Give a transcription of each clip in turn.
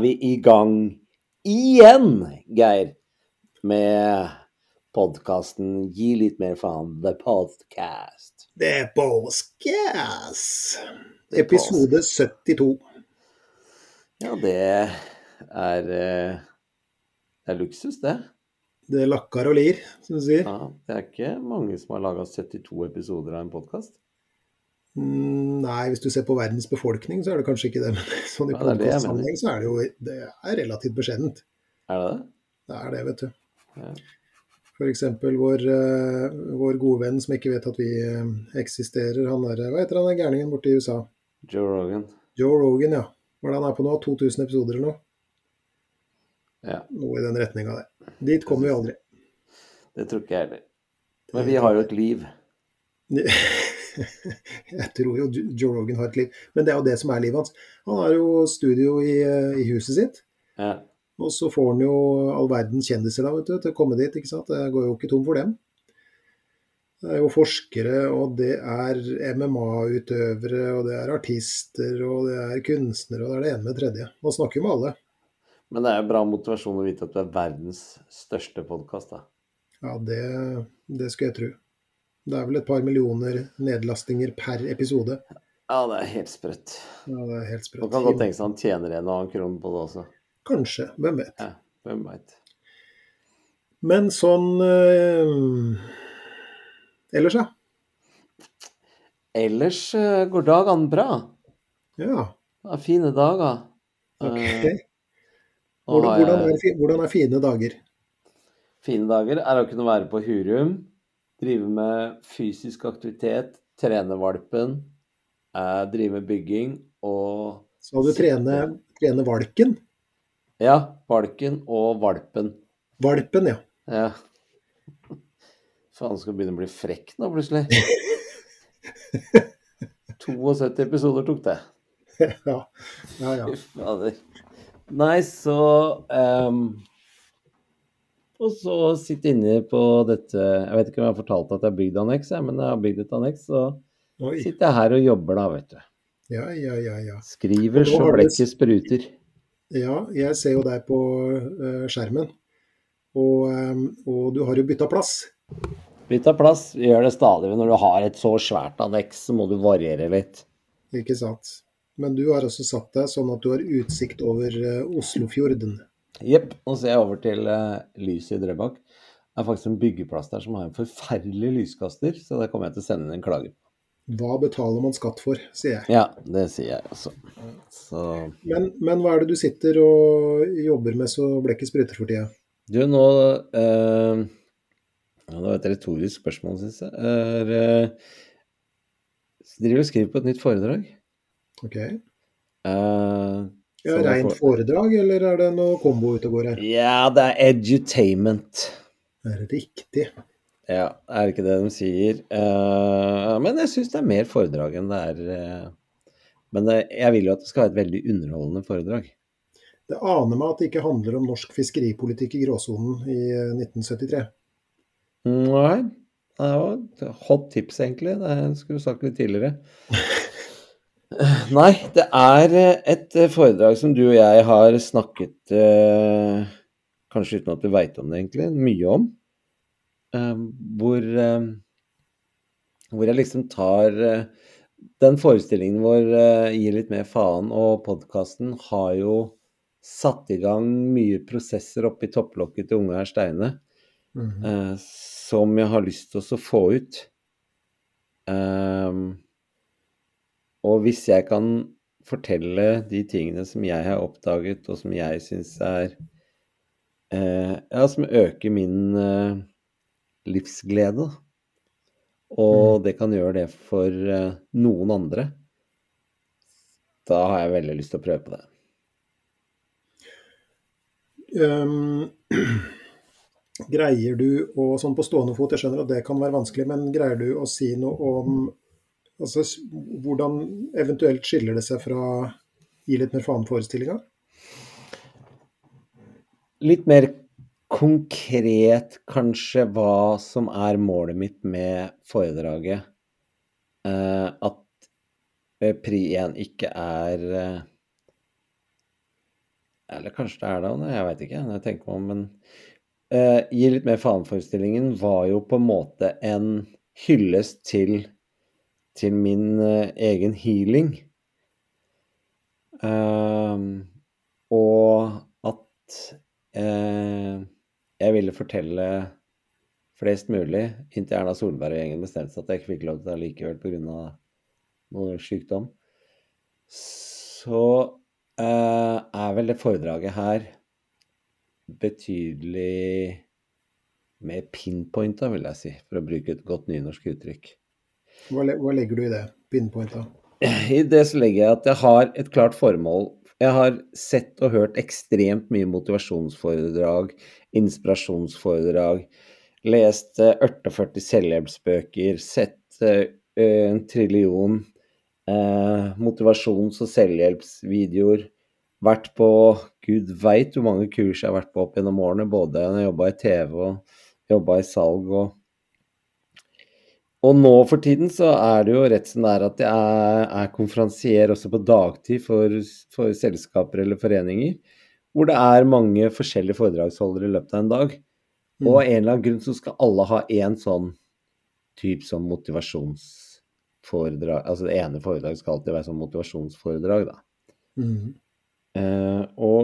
Er vi i gang igjen, Geir, med podkasten Gi litt mer faen, The Podcast. The Podcast. Episode 72. Ja, det er eh, Det er luksus, det. Det lakker og lir, som du sier. Ja, det er ikke mange som har laga 72 episoder av en podkast. Mm, Nei, hvis du ser på verdens befolkning, så er det kanskje ikke det. Men sånn i Ja, podkastsammenheng så er det jo det er relativt beskjedent. Er det det? Det er det, vet du. Ja. Eksempel vår, eh, vår gode venn som ikke vet at vi eh, eksisterer, han er Hva heter han der gærningen borte i USA? Joe Rogan. Joe Rogan, ja. Hva er det han er på nå? 2000 episoder eller noe? Ja, Noe i den retninga der. Dit kommer vi aldri. det tror ikke jeg heller. Men vi har jo et liv. Jeg tror jo Joe Rogan har et liv, men det er jo det som er livet hans. Han har jo studio i, eh, i huset sitt, Ja. og så får han jo all verdens kjendiser da, vet du, til å komme dit. ikke sant? Det går jo ikke tom for dem. Det er jo forskere, og det er MMA-utøvere, og det er artister, og det er kunstnere, og det er det ene med det tredje. Man snakker jo med alle. Men det er jo bra motivasjon å vite at du er verdens største podkast, da. Ja, det, det skulle jeg tro. Det er vel et par millioner nedlastinger per episode. Ja, det er helt sprøtt. Ja, det er helt Man sprøtt. kan godt tenke seg han tjener en og annen krone på det også. Kanskje, hvem vet. Ja, hvem vet. Men sånn øh, Ellers, ja. Ellers øh, går dagene bra. Ja, Det er fine dager. ok. Eh, Hvordan, hvordan, er, hvordan er fine dager? Fine dager er å kunne være på Hurum, drive med fysisk aktivitet, trene valpen, eh, drive med bygging og Skal du trene, trene valken? Ja, valken og valpen. Valpen, ja. Ja. Faen, skal begynne å bli frekk nå, plutselig. 72 episoder tok det. ja. Ja, ja. Nei, så ehm, Og så sitte inne på dette Jeg vet ikke om jeg har fortalt at jeg har bygd anneks, men jeg har bygd et anneks. Så Oi. sitter jeg her og jobber, da, vet du. Ja, ja, ja, ja. Skriver så blekket det... spruter. Ja, jeg ser jo deg på uh, skjermen. Og, um, og du har jo bytta plass. Bytta plass. Vi gjør det stadig. men Når du har et så svært anneks, så må du variere litt. Ikke sant? Men du har også satt deg sånn at du har utsikt over uh, Oslofjorden. Jepp. Nå ser jeg over til uh, lyset i Drøbak. Det er faktisk en byggeplass der som har en forferdelig lyskaster, så der kommer jeg til å sende en klage. Hva betaler man skatt for, sier jeg. Ja, det sier jeg også. Så Men, men hva er det du sitter og jobber med så blekket spruter for tida? Du, nå eh, Det var et retorisk spørsmål, syns jeg. Er, eh, driver og skriver på et nytt foredrag. Ok. Eh, Ja, Rent foredrag, eller er det noe kombo ute og går her? Ja, det er edutainment. Er det riktig? Ja, er det ikke det de sier? Uh, men jeg syns det er mer foredrag enn det er uh, Men det, jeg vil jo at det skal være et veldig underholdende foredrag. Det aner meg at det ikke handler om norsk fiskeripolitikk i gråsonen i eh, 1973. Nei, det var et hot tips, egentlig. Det skulle du sagt litt tidligere. Nei, det er eh, et eh, foredrag som du og jeg har snakket eh, Kanskje uten at du veit om det, egentlig. Mye om. Eh, hvor, eh, hvor jeg liksom tar eh, Den forestillingen vår gir litt mer faen, og podkasten har jo satt i gang mye prosesser oppi topplokket til Unge Hersteine Mhm. eh, som jeg har lyst til å få ut. Ehm, og hvis jeg kan fortelle de tingene som jeg har oppdaget, og som jeg syns er eh, Ja, som øker min eh, livsglede, og det kan gjøre det for eh, noen andre, da har jeg veldig lyst til å prøve på det. Um, greier du å, sånn på stående fot, jeg skjønner at det kan være vanskelig, men greier du å si noe om altså, hvordan eventuelt skiller det seg fra gi litt mer faen-forestillinga? Litt mer konkret kanskje hva som er målet mitt med foredraget. Eh, at eh, pri 1 ikke er eh, Eller kanskje det er det, jeg veit ikke jeg tenker meg om, men eh, Gi litt mer faen-forestillingen var jo på en måte en hyllest til, til min eh, egen healing. Uh, og at uh, jeg ville fortelle flest mulig, inntil Erna Solberg og gjengen bestemte seg at jeg ikke fikk lov til det likevel pga. noe sykdom, så uh, er vel det foredraget her betydelig mer pinpointa, vil jeg si, for å bruke et godt nynorsk uttrykk. Hva, hva legger du i det? Pinpointa? I det så legger jeg at jeg har et klart formål. Jeg har sett og hørt ekstremt mye motivasjonsforedrag, inspirasjonsforedrag, lest 48 selvhjelpsbøker, sett en trillion eh, motivasjons- og selvhjelpsvideoer. Vært på gud veit hvor mange kurs jeg har vært på opp gjennom årene, både når jeg jobba i TV og jobba i salg og og nå for tiden så er det jo rett som det er at jeg er, er konferansier også på dagtid for, for, selskaper eller foreninger, hvor det er mange forskjellige foredragsholdere i løpet av en dag. Og av en eller annen grunn så skal alle ha én sånn type som motivasjonsforedrag Altså det ene foredraget skal alltid være sånn motivasjonsforedrag, da. Mm. Eh, og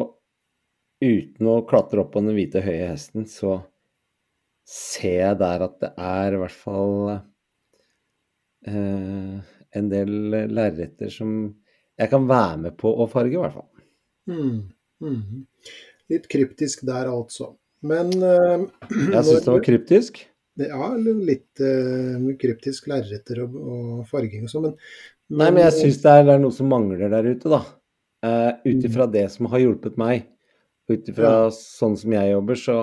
uten å klatre opp på den hvite høye hesten, så ser jeg der at det er i hvert fall eh, en del lerreter som jeg kan være med på å farge, i hvert fall. Mm. Mm. Litt kryptisk der, altså. Men uh, Jeg syns det var kryptisk. Ja, litt uh, kryptisk lerreter og, og, farging og sånn, men, men, Nei, men jeg syns det, det, er noe som mangler der ute, da. Uh, Ut ifra det som har hjulpet meg, ut ifra ja. sånn som jeg jobber, så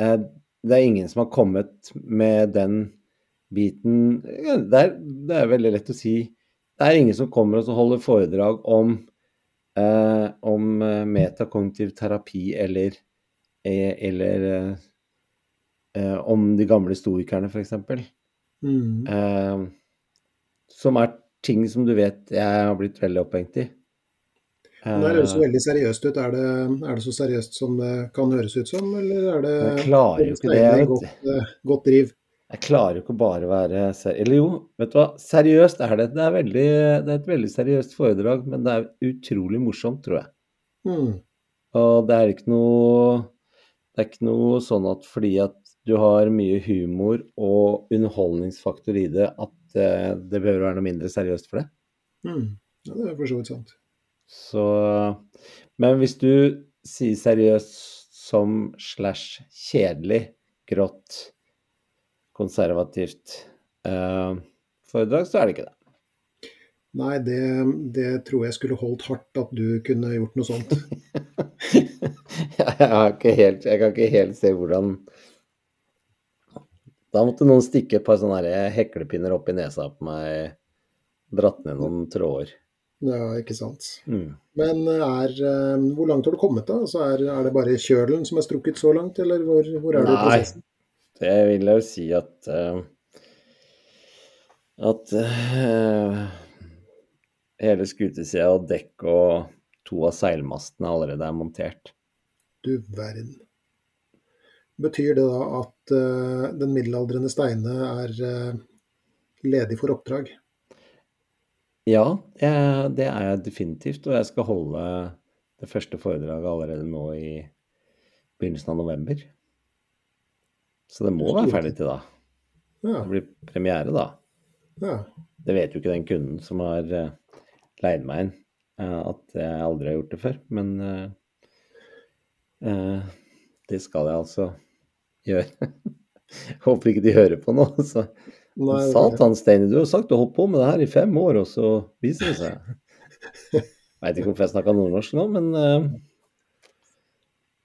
uh, det er ingen som har kommet med den biten det, er, det, er, veldig lett å si. Det er ingen som kommer og holder foredrag om, eh, om metakognitiv terapi eller, eller eh, om de gamle stoikerne, f.eks. Mm. Eh, som er ting som du vet jeg har blitt veldig opphengt i. Men det høres veldig seriøst ut. Er det, er det, så seriøst som det kan høres ut som, eller er det Jeg klarer jo ikke det. Godt, eh, godt driv? Jeg klarer jo ikke bare å være seriøs. Eller jo, vet du hva. Seriøst er det. Det er, veldig, det er, et veldig seriøst foredrag, men det er utrolig morsomt, tror jeg. Mm. Og det er ikke noe Det er ikke noe sånn at fordi at du har mye humor og underholdningsfaktor i det, at eh, det behøver være noe mindre seriøst for det. Mm. Ja, det er for så vidt sant. Så Men hvis du sier seriøst som slash kjedelig, grått, konservativt eh, foredrag, så er det ikke det. Nei, det, det, tror jeg skulle holdt hardt at du kunne gjort noe sånt. jeg, helt, jeg, kan ikke helt se hvordan Da måtte noen stikke et par sånne heklepinner opp i nesa på meg, dratt ned noen tråder. Ja, ikke sant. Mm. Men er, eh, hvor langt har du kommet da? Altså er, er, det bare kjølen som er strukket så langt, eller hvor, hvor er du i prosessen? Det vil jeg jo si at uh, at uh, hele skutesida og dekk og to av seilmastene allerede er montert. Du verden. Betyr det da at uh, den middelaldrende Steine er ledig for oppdrag? Ja, jeg, det er jeg definitivt. Og jeg skal holde det første foredraget allerede nå i begynnelsen av november. Så det må være ferdig til da. Ja. Det blir premiere da. Ja. Det vet jo ikke den kunden som har uh, leid meg inn, uh, at jeg aldri har gjort det før. Men uh, det skal jeg altså gjøre. Håper ikke de hører på nå, så Nei, Satan, Steine, du har sagt du har holdt på med det her i fem år, og så viser det seg Veit ikke hvorfor jeg snakka nordnorsk nå, men eh,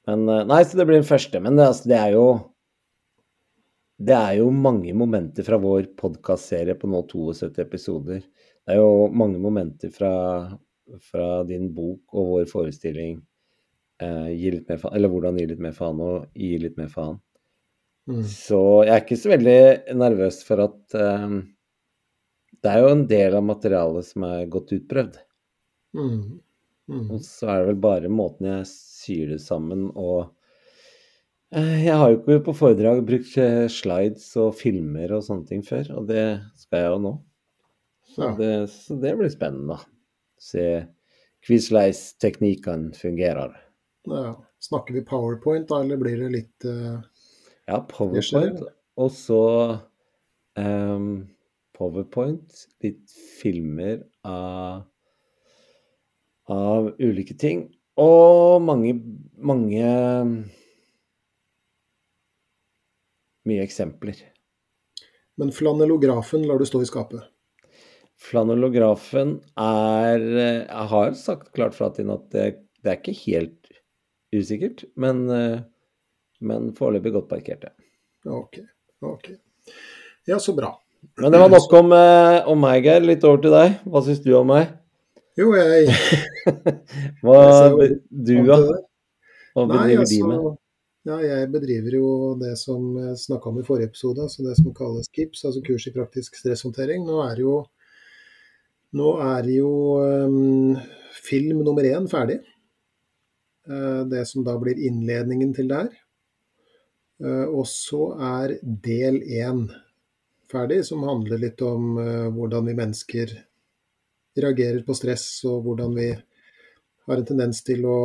Men eh, Nei, så det blir den første. Men det, altså, det er jo Det er jo mange momenter fra vår podkastserie på nå 72 episoder. Det er jo mange momenter fra, fra din bok og vår forestilling eh, Gi litt mer faen Eller hvordan gi litt mer faen og gi litt mer faen. Mm. Så jeg er ikke så veldig nervøs for at eh, Det er jo en del av materialet som er godt utprøvd. Mm. Mm. Og så er det vel bare måten jeg syr det sammen og Jeg har jo ikke på foredrag brukt eh, slides og filmer og sånne ting før, og det skal jeg jo nå. Så, det, så det blir spennende. Se hvordan teknikkene fungerer. Ja. Snakker vi powerpoint da, eller blir det litt uh, Ja, powerpoint, og så um, powerpoint, litt filmer av av ulike ting, og mange, mange Mye eksempler. Men flanellografen lar du stå i skapet. Flanellografen er eh, Jeg har sagt klart fra til at det, det er ikke helt usikkert, men, eh, men foreløpig godt parkert, ja. Ok. ok. Ja, så bra. Men det var nok om, eh, om meg, Geir. Litt over til deg. Hva syns du om meg? Jo, jeg Hva da? Hva bedriver de altså, med? Ja, jeg bedriver jo det som jeg snakka om i forrige episode, altså det som kalles KIPS, altså kurs i praktisk stresshåndtering. Nå er jo, nå er jo um, film nummer én ferdig. Uh, det som da blir innledningen til det her. Uh, og så er del én ferdig, som handler litt om uh, hvordan vi mennesker reagerer på stress, og hvordan vi har en tendens til å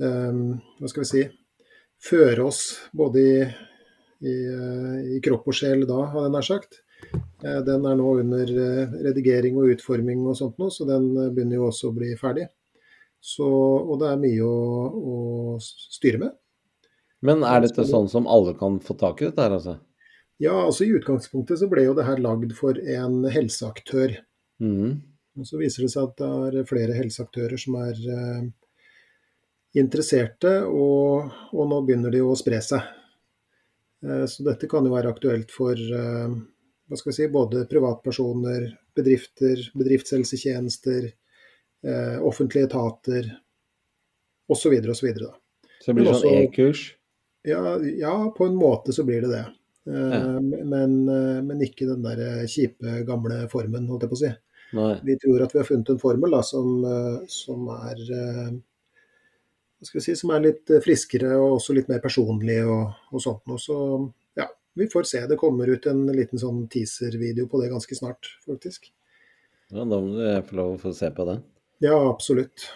um, hva skal vi si føre oss både i, i, eh, i kropp og sjel da, hadde jeg nær sagt. Eh, Den er nå under eh, redigering og utforming og sånt nå, så den begynner jo også å bli ferdig. Så, og det er mye å, å styre med. Men er dette sånn som alle kan få tak i dette her, altså? Ja, altså I utgangspunktet så ble jo det her lagd for en helseaktør. Mm. Og Så viser det seg at det er flere helseaktører som er interesserte, og, og nå begynner de å spre seg. Eh, så dette kan jo være aktuelt for eh, hva skal vi si, både privatpersoner, bedrifter, bedriftshelsetjenester, eh, offentlige etater osv. osv. Så så det blir sånn e-kurs? Ja, ja, på en måte så blir det det. Ja. men, men ikke den der kjipe, gamle formen, holdt jeg på å si. Nei. Vi tror at vi har funnet en formel da, som, som er eh, hva skal vi si, som er litt eh, friskere og også litt mer personlig og, og sånt noe. Så ja, vi får se. Det kommer ut en liten sånn teaser-video på det ganske snart, faktisk. Ja, da må du få lov å få se på den. Ja, absolutt.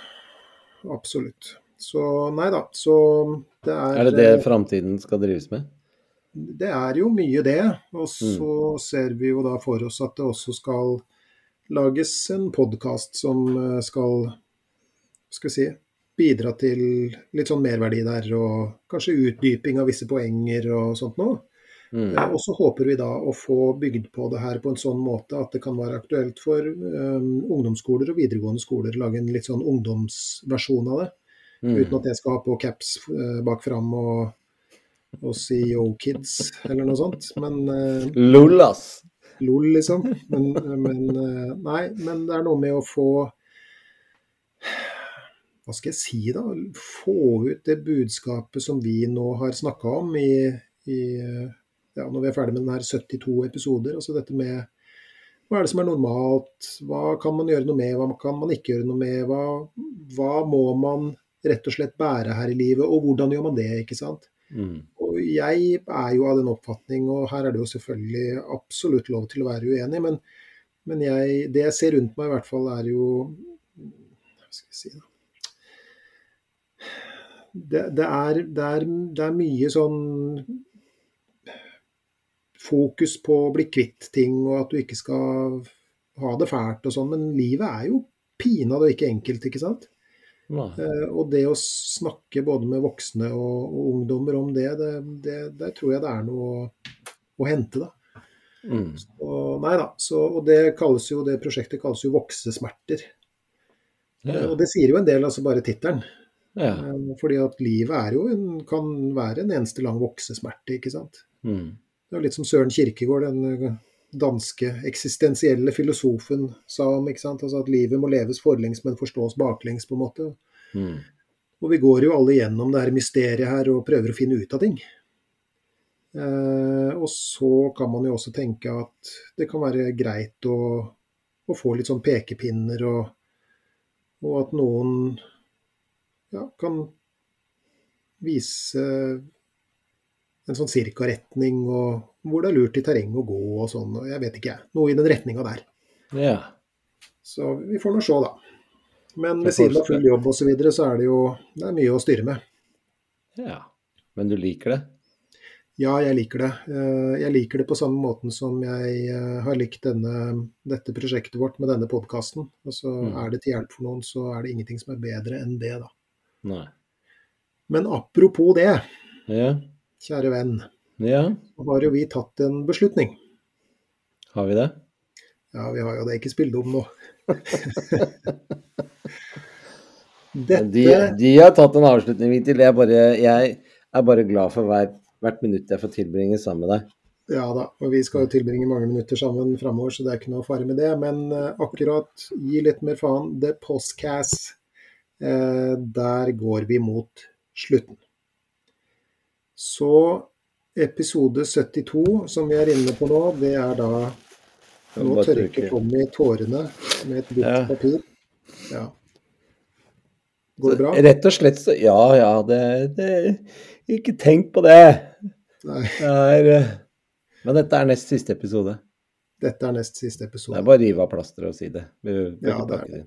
Absolutt. Så nei da. Så det er Er det det framtiden skal drives med? Det er jo mye det. Og så ser vi jo da for oss at det også skal lages en podkast som eh, skal skal vi si, bidra til litt sånn merverdi der, og kanskje utdyping av visse poenger og sånt noe. Mm. Eh, Og så håper vi da å få bygd på det her på en sånn måte at det kan være aktuelt for um, ungdomsskoler og videregående skoler å lage en litt sånn ungdomsversjon av det. Mm. Uten at jeg skal ha på caps uh, bak fram og, og si yo kids eller noe sånt. Men uh, Lol, ass! lol, liksom. Men, men uh, nei, men det er noe med å få Hva skal jeg si, da? Få ut det budskapet som vi nå har snakka om i, i ja, Når vi er ferdig med denne 72 episoder. Altså dette med hva er det som er normalt? Hva kan man gjøre noe med? Hva kan man ikke gjøre noe med? Hva, hva må man rett og slett bære her i livet, og hvordan gjør man det? ikke sant? Mm. Og jeg er jo av den oppfatning, og her er det jo selvfølgelig absolutt lov til å være uenig, men, men jeg, det jeg ser rundt meg i hvert fall, er jo Hva skal jeg si, da? Det, det, er, det, er, det er mye sånn fokus på å bli kvitt ting, og at du ikke skal ha det fælt og sånn, men livet er jo pinadø ikke enkelt, ikke sant? Eh, og det å snakke både med voksne og, og ungdommer om det, det, det, der tror jeg det er noe å, å hente, da. Mm. Og, nei da, så, og det, kalles jo, det prosjektet kalles jo voksesmerter. Ja. Og det sier jo en del, altså bare tittelen. Ja. Eh, Fordi at livet er jo en, kan være en eneste lang voksesmerte, ikke sant. Mm. Det er litt som Søren Kirkegård, den eh, danske eksistensielle filosofen, sa om ikke sant? Altså at livet må leves forlengs, men forstås baklengs, på en måte. Mm. Og vi går jo alle gjennom det her mysteriet her og prøver å finne ut av ting. Eh, og så kan man jo også tenke at det kan være greit å, å få litt sånn pekepinner, og, og at noen ja, kan vise en sånn cirka-retning, og hvor det er lurt i terrenget å gå og sånn. og Jeg vet ikke, jeg. Noe i den retninga der. ja. Så vi får nå se, da. Men ved siden av full jobb osv. Så, videre, så er det jo det er mye å styre med. Ja. Men du liker det? Ja, jeg liker det. Eh, Jeg liker det på samme måten som jeg eh, har likt denne, dette prosjektet vårt med denne podkasten. Altså, Mm. Er det til hjelp for noen, så er det ingenting som er bedre enn det, da. Nei. Men apropos det, Ja. kjære venn, Ja, så har jo vi tatt en beslutning. har vi det? Ja, vi har jo det ikke spill om nå. De, Dette de har tatt en avslutning, Vitil. Jeg, bare- jeg er bare glad for hver, hvert minutt jeg får tilbringe sammen med deg. Ja da, og vi skal jo tilbringe mange minutter sammen framover, så det er ikke noe fare med det. Men eh, akkurat gi litt mer faen. The Postcast, der går vi mot slutten. Så episode 72, som vi er inne på nå, det er da Nå tørker. Tommy tårene med et hvitt Ja. papir. Ja. Går det bra? Rett og slett så Ja, ja, det, det Ikke tenk på det. Nei, Det er eh, Men dette er nest siste episode. dette er nest siste episode. Det er bare å rive av plasteret og si det. Vi, vi, Ja, det er det.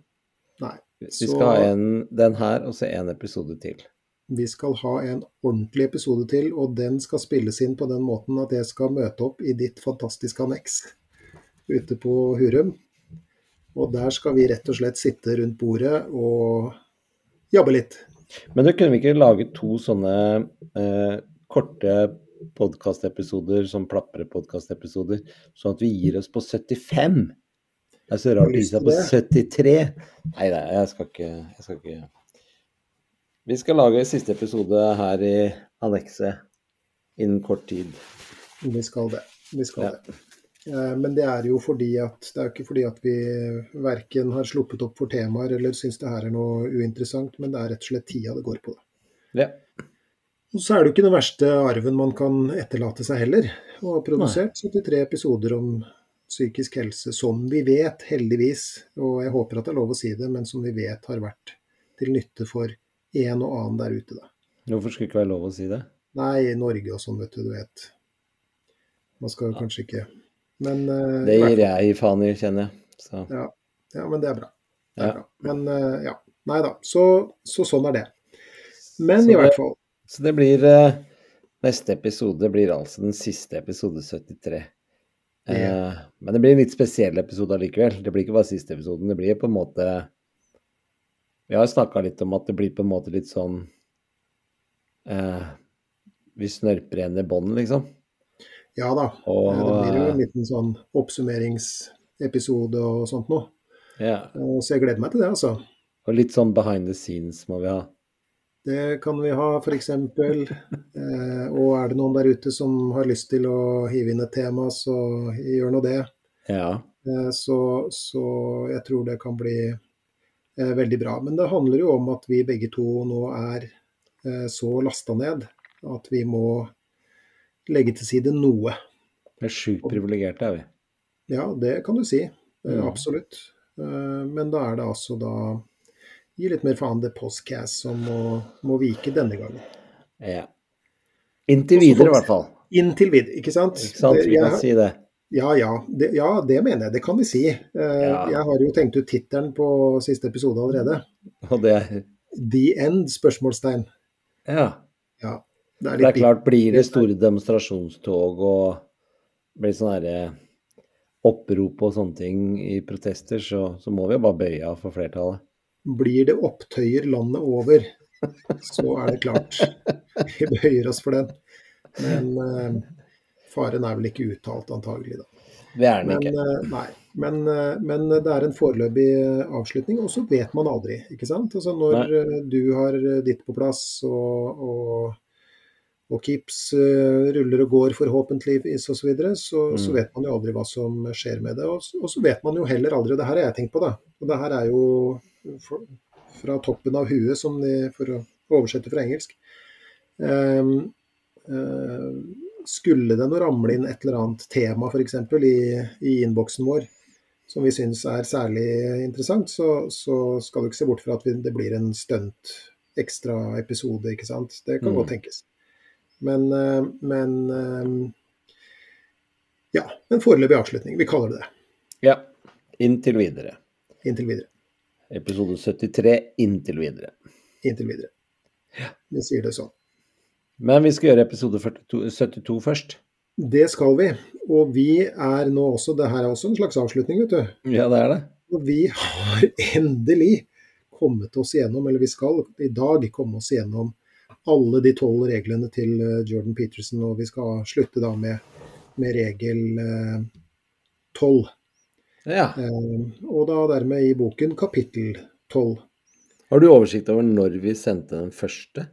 Vi skal ha en, den her og så en episode til. Vi skal ha en ordentlig episode til, og den skal spilles inn på den måten at jeg skal møte opp i ditt fantastiske anneks ute på Hurum. Og der skal vi rett og slett sitte rundt bordet og jabbe litt. Men du kunne vi ikke lage to sånne eh, korte podkastepisoder som plapre-podkastepisoder, sånn at vi gir oss på 75? Det er så rart å gi på 73. Nei, da, jeg skal ikke Jeg skal ikke Vi skal lage siste episode her i annekset innen kort tid. Vi skal det. Vi skal Ja. det. Eh, Men det er jo fordi at det er ikke fordi at vi verken har sluppet opp for temaer eller syns det her er noe uinteressant, men det er rett og slett tida det går på. det. Ja. Og så er det jo ikke den verste arven man kan etterlate seg heller. Og har produsert 73 episoder om psykisk helse som vi vet, heldigvis, og jeg håper at det er lov å si det, men som vi vet har vært til nytte for en og annen der ute, da. Hvorfor skulle det ikke være lov å si det? Nei, i Norge og sånn, vet du, du vet. Man skal jo kanskje ikke Men uh, Det gir jeg faen i, kjenner jeg. Så Ja, men det er bra. Det er Ja. bra. Men uh, ja. Nei da. Så, så sånn er det. Men Så i hvert fall. Så det blir uh, Neste episode blir altså den siste episode 73. Eh, men det blir en litt spesiell episode allikevel. Det blir ikke bare siste episoden. Det blir på en måte Vi har snakka litt om at det blir på en måte litt sånn eh, Vi snørper igjen i bånd, liksom. Ja da. Og Det blir jo en liten sånn oppsummeringsepisode og sånt noe. Yeah. Så jeg gleder meg til det, altså. og litt sånn behind the scenes må vi ha. Det kan vi ha, f.eks. Eh, og er det noen der ute som har lyst til å hive inn et tema, så gjør nå det. Ja. Eh, så, så jeg tror det kan bli eh, veldig bra. Men det handler jo om at vi begge to nå er eh, så lasta ned at vi må legge til side noe. Vi er sjukt privilegerte, er vi. Ja, det kan du si. Eh, Mm. Absolutt. Eh, Men da er det altså da Gi litt mer faen det postcast som må, må vike denne gangen. Ja. Inntil videre, i hvert fall. Inntil videre, ikke sant? Ikke sant? Vi kan jeg- si det. Ja, ja. Det, ja, det mener jeg. Det kan vi si. Uh, Ja. Jeg har jo tenkt ut tittelen på siste episode allerede. Og det er The End? spørsmålstegn. Ja. Ja. Det er Det er klart, blir det store demonstrasjonstog og blir sånn herre opprop og sånne ting i protester, så, så må vi jo bare bøye av for flertallet. Blir det opptøyer landet over, så er det klart. Vi bøyer oss for den. Men eh, faren er vel ikke uttalt, antagelig. da. Det er den Men, ikke. eh, nei, men, eh, men det er en foreløpig eh, avslutning, og så vet man aldri. ikke sant? Altså Når nei. du har ditt på plass, og, og, og Kips uh, ruller og går forhåpentligvis osv., så, videre, så så Mm. vet man jo aldri hva som skjer med det. Og, og så vet man jo heller aldri, og det her har jeg tenkt på, da. Og det her er jo fra toppen av huet, som de, for å oversette fra engelsk. Um, uh, skulle det nå ramle inn et eller annet tema f.eks. I, i innboksen vår som vi syns er særlig interessant, så, så skal du ikke se bort fra at vi, det blir en stunt ekstra episode, ikke sant. Det kan Mm. godt tenkes. Men, eh, men eh, Ja, en foreløpig avslutning. Vi kaller det det. Ja. Inntil videre. Inntil videre. Episode 73 inntil videre. Inntil videre. Vi sier det sånn. Men vi skal gjøre episode 42, 72 først. Det skal vi. Og vi er nå også Det her er også en slags avslutning, vet du. Ja, det er det. Og vi har endelig kommet oss gjennom, eller vi skal i dag komme oss gjennom alle de tolv reglene til eh, Jordan Peterson, og vi skal slutte da med, med regel eh, tolv. Ja. Eh, og da dermed i boken kapittel tolv. Har du oversikt over når vi sendte den første?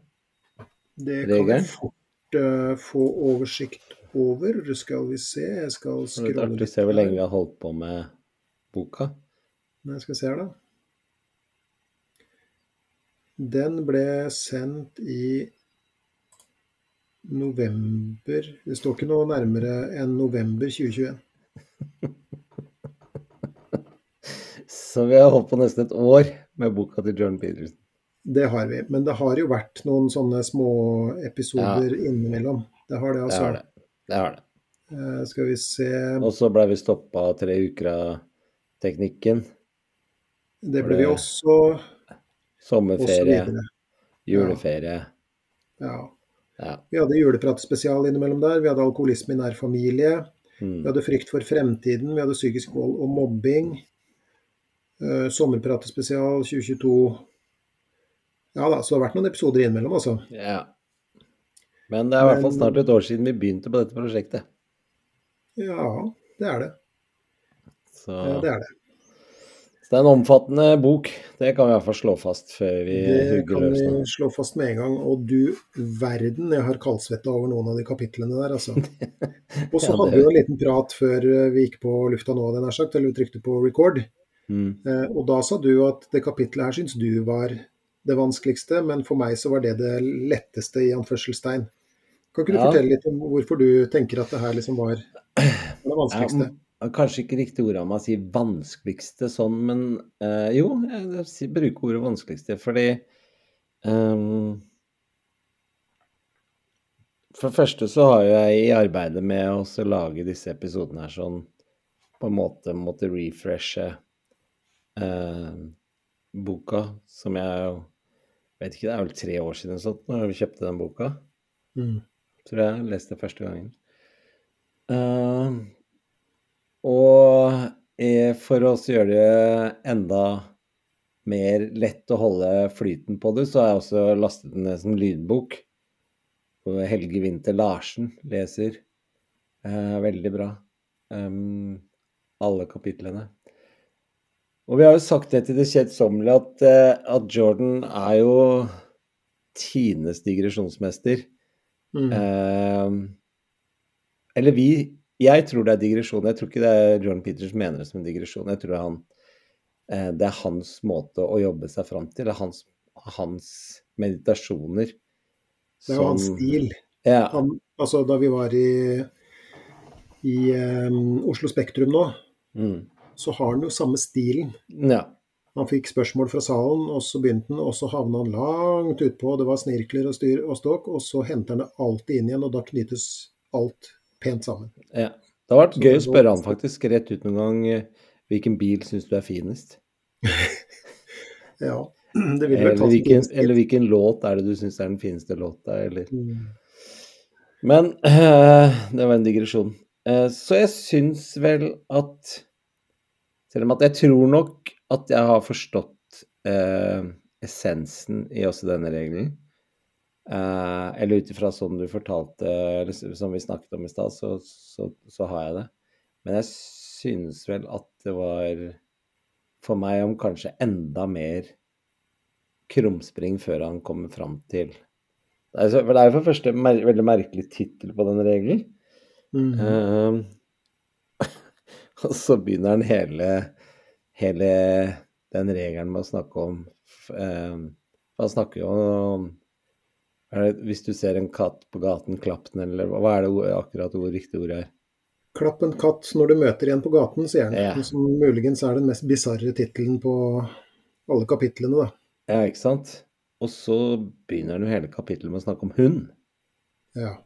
Det kan vi fort uh, få oversikt over. Skal vi se, jeg skal Det er litt scrolle artig å se hvor lenge vi har holdt på med boka. Nei, skal vi se her, da. Den ble sendt i november Det står ikke noe nærmere enn november 2021. Så vi har holdt på nesten et år med boka til John Peterson. Det har vi. Men det har jo vært noen sånne små episoder innimellom. Det har det, Det altså. har det. Det har det. Uh, skal vi se Og så ble vi stoppa tre uker av teknikken. Det ble vi også, og Sommerferie, Også juleferie. Ja. Ja. Vi hadde julepratspesial innimellom der. Vi hadde alkoholisme i nær familie. Vi Mm. hadde frykt for fremtiden, vi hadde psykisk vold og mobbing. Uh, Sommerpratespesial 2022. Ja da, så det har vært noen episoder innimellom, altså. ja. Men det er i hvert fall snart et år siden vi begynte på dette prosjektet. Ja, det er det. Så, Ja, det er det. så det er en omfattende bok. Det kan vi i hvert fall slå fast før vi Det kan vi slå fast med en gang. Og du verden, jeg har kaldsvetta over noen av de kapitlene der, altså. Og så hadde vi jo en liten prat før vi gikk på lufta nå, jeg nær sagt, eller vi trykte på record. Mm. Eh, Og da sa du at det kapitlet her syns du var det vanskeligste, men for meg så var det det letteste, i anførselstegn. Kan ikke du Ja. fortelle litt om hvorfor du tenker at det her liksom var det vanskeligste? Ja, kanskje ikke riktig ord av meg å si vanskeligste sånn, men øh, jo, jeg bruker ordet vanskeligste fordi ehm, For det første så har jeg i arbeidet med å lage disse episodene her sånn på en måte måtte refreshe eh, boka, som jeg vet ikke, det er vel tre år siden sånt, når vi kjøpte den boka Mm. tror jeg leste første gangen. Eh, og for å gjøre det enda mer lett å holde flyten på det, så har jeg også lastet den ned som lydbok. Helge Winther Larsen leser. Eh, veldig bra. Um, alle kapitlene. Og vi har jo sagt det til det kjedsommelige at, eh, at Jordan er jo tidenes digresjonsmester. Mm. Eh, eller vi Jeg tror det er digresjon. Jeg tror ikke det er Jordan Peters mener det som en digresjon. Jeg tror det er, han, eh, det er hans måte å jobbe seg fram til. Det er hans, hans meditasjoner. Det er jo hans stil. Ja. Han, altså, da vi var i, i um, Oslo Spektrum nå, Mm, så har han jo samme stilen. ja. Han fikk spørsmål fra salen, og så begynte han, og så havna han langt utpå. Det var snirkler og styr og ståk, og så henter han det alltid inn igjen, og da knyttes alt pent sammen. ja. Det har vært Så gøy å spørre han faktisk rett ut noen gang eh, hvilken bil syns du er finest? Ja, det vil Eller hvilken, eller hvilken låt er det du syns er den fineste låta, eller Mm. Men eh, det var en digresjon. Eh, så jeg syns vel at Selv om at jeg tror nok at jeg har forstått eh, essensen i også denne regelen, Eh, eller ut ifra sånn du fortalte, eller som vi snakket om i stad, så, så, så, har jeg det. Men jeg synes vel at det var for meg om kanskje enda mer krumspring før han kommer fram til Det er, jo for det første mer, veldig merkelig tittel på den regelen. Mm. Uh, og så begynner han hele, hele den regelen med å snakke om eh, Han snakker jo om det, Hvis du ser en katt på gaten, klapp den, eller hva er det akkurat hvor riktig ordet er? Klapp en katt når du møter en på gaten, sier han. Ja. Som muligens er den mest bisarre tittelen på alle kapitlene, da. Ja, ikke sant? Og så begynner han jo hele kapittelet med å snakke om hund. Ja.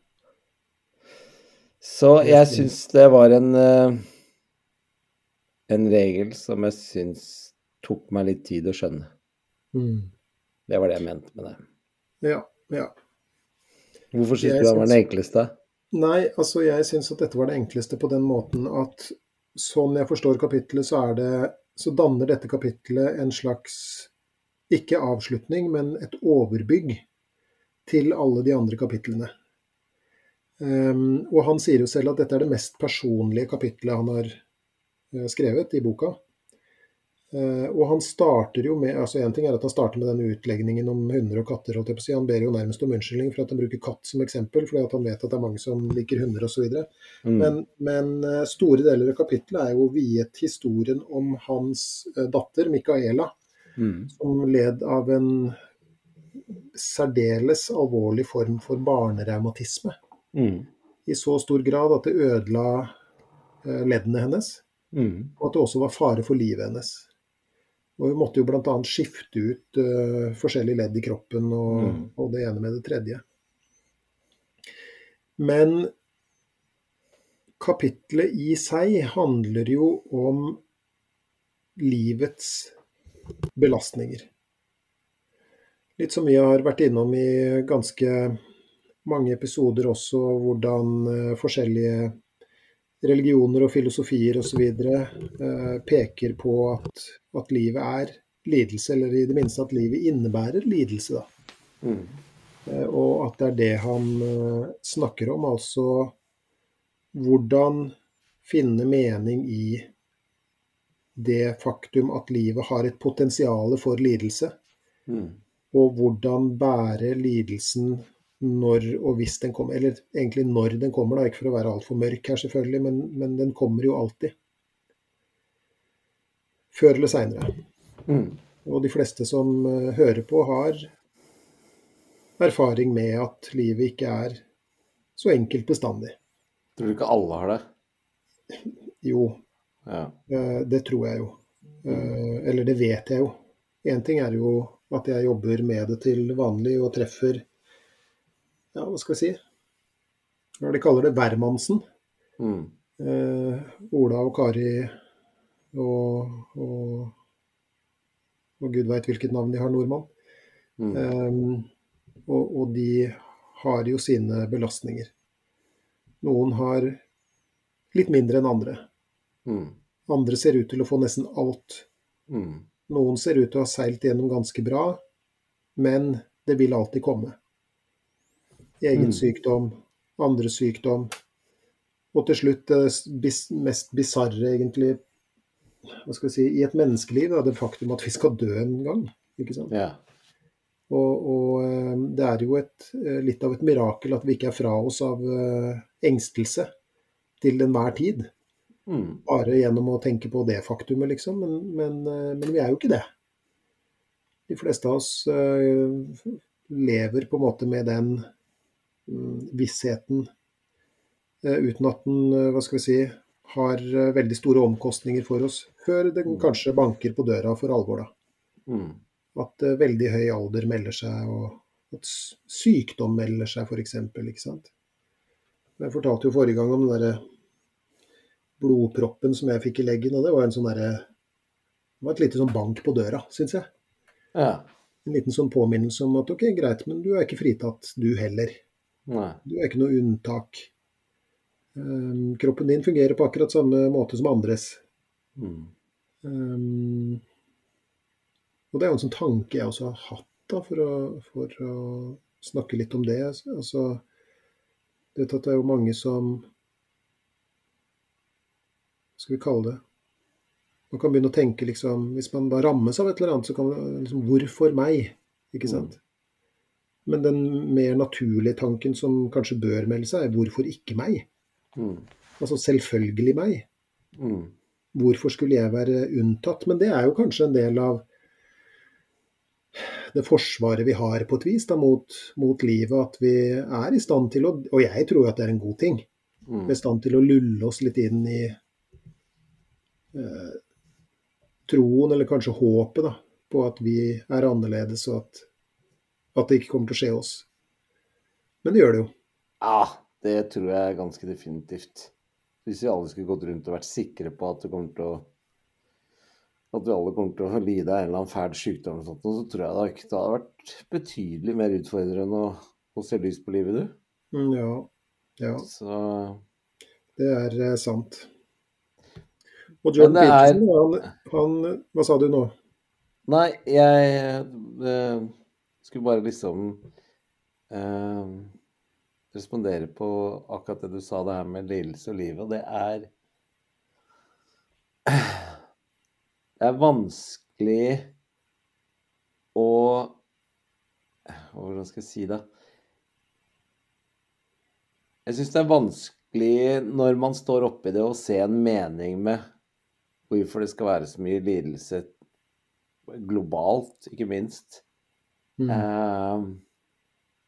Så jeg syns det var en uh, en regel som jeg syns tok meg litt tid å skjønne. Mm. Det var det jeg mente med det. Ja, ja. Hvorfor syns du det var den enkleste? Nei, altså jeg syns at dette var det enkleste på den måten at sånn jeg forstår kapittelet, så er det Så danner dette kapittelet en slags ikke avslutning, men et overbygg til alle de andre kapitlene. Um, og han sier jo selv at dette er det mest personlige kapittelet han har skrevet i boka. Uh, og han starter jo med altså En ting er at han starter med denne utlegningen om hunder og katter. holdt jeg på å si. Han ber jo nærmest om unnskyldning for at han bruker katt som eksempel, fordi at han vet at det er mange som liker hunder osv. Mm. Men, men uh, store deler av kapittelet er jo viet historien om hans datter Micaela, mm. som led av en særdeles alvorlig form for barnerevmatisme. Mm. I så stor grad at det ødela leddene hennes, mm. og at det også var fare for livet hennes. Og hun måtte jo bl.a. skifte ut uh, forskjellige ledd i kroppen og, mm. og, det ene med det tredje. Men kapitlet i seg handler jo om livets belastninger. Litt som vi har vært innom i ganske mange episoder også, hvordan uh, forskjellige religioner og filosofier osv. Eh, peker på at, at, livet er lidelse, eller i det minste at livet innebærer lidelse. Mm. Eh, og at det er det han eh, snakker om, altså hvordan finne mening i det faktum at livet har et potensial for lidelse. Mm. Og hvordan bære lidelsen når og hvis den kommer. Eller egentlig når den kommer, da, ikke for å være altfor mørk her, selvfølgelig, men, men, den kommer jo alltid. Før eller seinere. Mm. Og de fleste som uh, hører på, har erfaring med at livet ikke er så enkelt bestandig. Tror du ikke alle har det? Jo, ja. uh, det tror jeg jo. Uh, eller det vet jeg jo. Én ting er jo at jeg jobber med det til vanlig og treffer ja, hva skal vi si Hva de kaller det? Hvermannsen. Mm. Eh, Ola og Kari og, og, og gud veit hvilket navn de har, nordmann. Mm. Eh, og, og, de har jo sine belastninger. Noen har litt mindre enn andre. Mm. Andre ser ut til å få nesten alt. Mm. Noen ser ut til å ha seilt gjennom ganske bra, men det vil alltid komme. Egen mm. sykdom, andre sykdom. Og til slutt det mest bisarre, egentlig, hva skal vi si, i et menneskeliv, er det faktum at vi skal dø en gang. ikke sant? Ja. Og, og, eh, det er jo et, eh, litt av et mirakel at vi ikke er fra oss av eh, engstelse til enhver tid. Mm. Bare gjennom å tenke på det faktumet, liksom. Men, men, men, vi er jo ikke det. De fleste av oss lever på en måte med den vissheten eh, uten at den, eh, hva skal vi si, har eh, veldig store omkostninger for oss, før den mm. kanskje banker på døra for alvor, da. Mm. At veldig høy alder melder seg, og at sykdom melder seg, f.eks. Ikke sant. Jeg fortalte jo forrige gang om den derre blodproppen som jeg fikk i leggen, og det var en sånn derre Det var et lite sånn bank på døra, syns jeg. Ja. En liten sånn påminnelse om at ok, greit, men du er ikke fritatt, du heller. Nei. Du er ikke noe unntak. Um, kroppen din fungerer på akkurat samme måte som andres. Mm. Um, og det er jo en sånn tanke jeg også har hatt da, for å, for å snakke litt om det. Altså, du vet at det er jo mange som Hva skal vi kalle det? Man kan begynne å tenke liksom Hvis man da rammes av et eller annet, så kan man liksom Hvorfor meg? Ikke sant? Mm. Men den mer naturlige tanken som kanskje bør melde seg, er hvorfor ikke meg? Mm. Altså selvfølgelig meg. Mm. Hvorfor skulle jeg være unntatt? Men det er jo kanskje en del av det forsvaret vi har på et vis da, mot, mot, livet. At vi er i stand til å Og jeg tror at det er en god ting. Mm. Vi er i stand til å lulle oss litt inn i eh, troen, eller kanskje håpet, da, på at vi er annerledes, og at, at det ikke kommer til å skje oss. Men det gjør det jo. Ja, det tror jeg ganske definitivt. Hvis vi alle skulle gått rundt og vært sikre på at det kommer til å at vi alle kommer til å lide av en eller annen fæl sykdom, og sånt, så tror jeg det, det hadde vært betydelig mer utfordrende å, å se lys på livet, du. Mm, ja. ja. Så Det er eh, sant. Og John Peterson, er... han, han, Hva sa du nå? Nei, jeg eh, skulle bare liksom eh, respondere på akkurat det du sa, det her med lidelse og livet. Og det er det er vanskelig å Hvordan skal jeg si det? Jeg syns det er vanskelig når man står oppi det, å se en mening med hvorfor det skal være så mye lidelse globalt, ikke minst. Mm. Eh,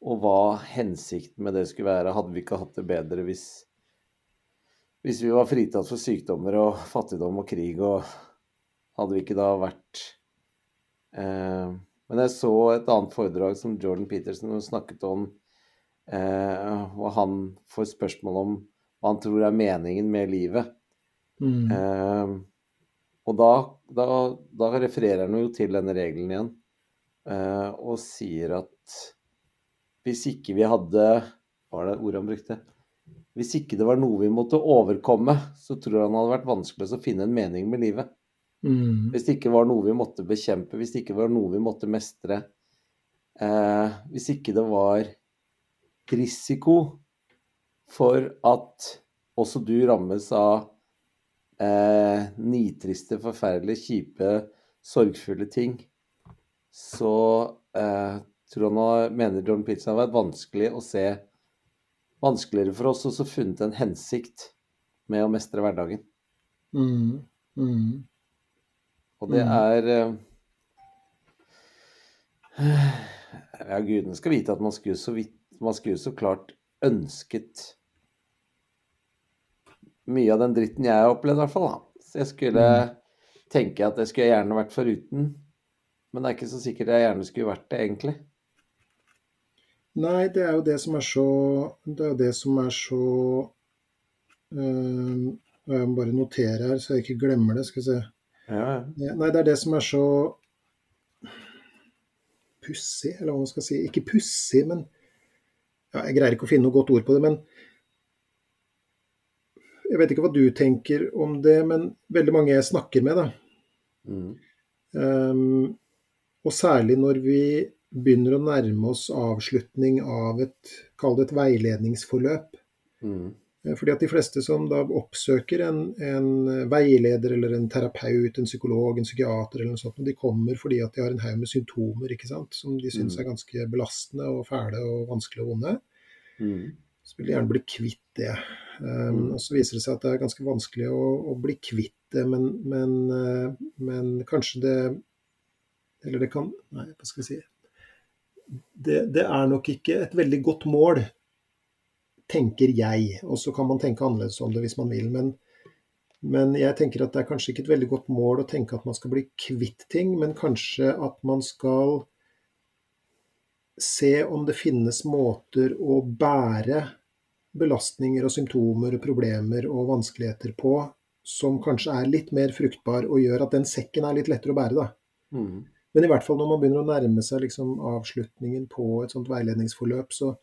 og hva hensikten med det skulle være. Hadde vi ikke hatt det bedre hvis, hvis vi var fritatt for sykdommer og fattigdom og krig og hadde vi ikke da vært eh, Men jeg så et annet foredrag som Jordan Peterson snakket om, eh, og han får spørsmål om hva han tror er meningen med livet. Mm. Eh, og da, da, da, refererer han jo til denne regelen igjen, og sier at hvis ikke vi hadde Hva var det ordet han brukte? Hvis ikke det var noe vi måtte overkomme, så tror han hadde vært vanskelig å finne en mening med livet. Mm. Hvis det ikke var noe vi måtte bekjempe, hvis det ikke var noe vi måtte mestre. Eh, hvis ikke det var risiko for at også du rammes av eh, nitriste, forferdelige, kjipe, sorgfulle ting, så eh, tror han mener John Pitson har vært vanskelig å se Vanskeligere for oss å funnet en hensikt med å mestre hverdagen. Mm. Mm. Og det mm. er eh, Ja, gudene skal vite at man skulle så, vidt, man skulle så klart ønsket mye av den dritten jeg har opplevd, i hvert fall. Da. Så jeg skulle mm. tenke at det skulle jeg gjerne vært foruten. Men det er ikke så sikkert jeg gjerne skulle vært det, egentlig. Nei, det er jo det som er så Det er jo det som er så øh, Jeg må bare notere her, så jeg ikke glemmer det. Skal vi se. Ja. Nei, det er det som er så pussig, eller hva man skal si. Ikke pussig, men ja, Jeg greier ikke å finne noe godt ord på det, men Jeg vet ikke hva du tenker om det, men veldig mange jeg snakker med, da. Mm. Um, og særlig når vi begynner å nærme oss avslutning av et, kall det et veiledningsforløp, mm. Eh, fordi at De fleste som da oppsøker en, en, veileder eller en terapeut, en psykolog, en psykiater eller noe sånt, de kommer fordi at de har en haug med symptomer ikke sant? som de syns mm. er ganske belastende og fæle og vanskelig og vonde. Mm. Så vil de gjerne bli kvitt det. Um. Og Så viser det seg at det er ganske vanskelig å, å bli kvitt det, men, men, uh, men, kanskje det Eller det kan Nei, hva skal jeg si det, det er nok ikke et veldig godt mål tenker jeg. Og så kan man tenke annerledes om det hvis man vil. Men, men, jeg tenker at det er kanskje ikke et veldig godt mål å tenke at man skal bli kvitt ting, men kanskje at man skal se om det finnes måter å bære belastninger og symptomer og problemer og vanskeligheter på som kanskje er litt mer fruktbar og gjør at den sekken er litt lettere å bære. da. Mm. Men i hvert fall når man begynner å nærme seg liksom avslutningen på et sånt veiledningsforløp, så,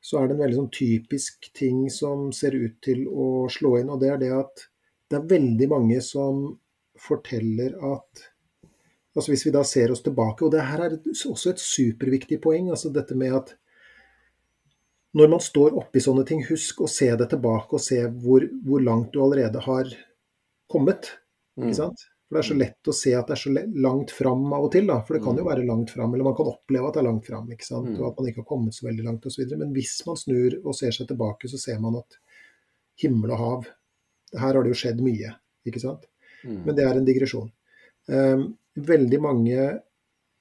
så er det en veldig sånn typisk ting som ser ut til å slå inn. Og det er det at det er veldig mange som forteller at altså Hvis vi da ser oss tilbake, og det her er også et superviktig poeng, altså dette med at når man står oppi sånne ting, husk å se det tilbake og se hvor, hvor langt du allerede har kommet. Mm. Ikke sant? For Det er så lett å se at det er så langt fram av og til. da, For det kan jo Mm. være langt fram, eller man kan oppleve at det er langt fram. ikke sant? Mm. Og at man ikke har kommet så veldig langt osv. Men hvis man snur og ser seg tilbake, så ser man at himmel og hav Her har det jo skjedd mye. ikke sant? Mm. Men det er en digresjon. Um, veldig mange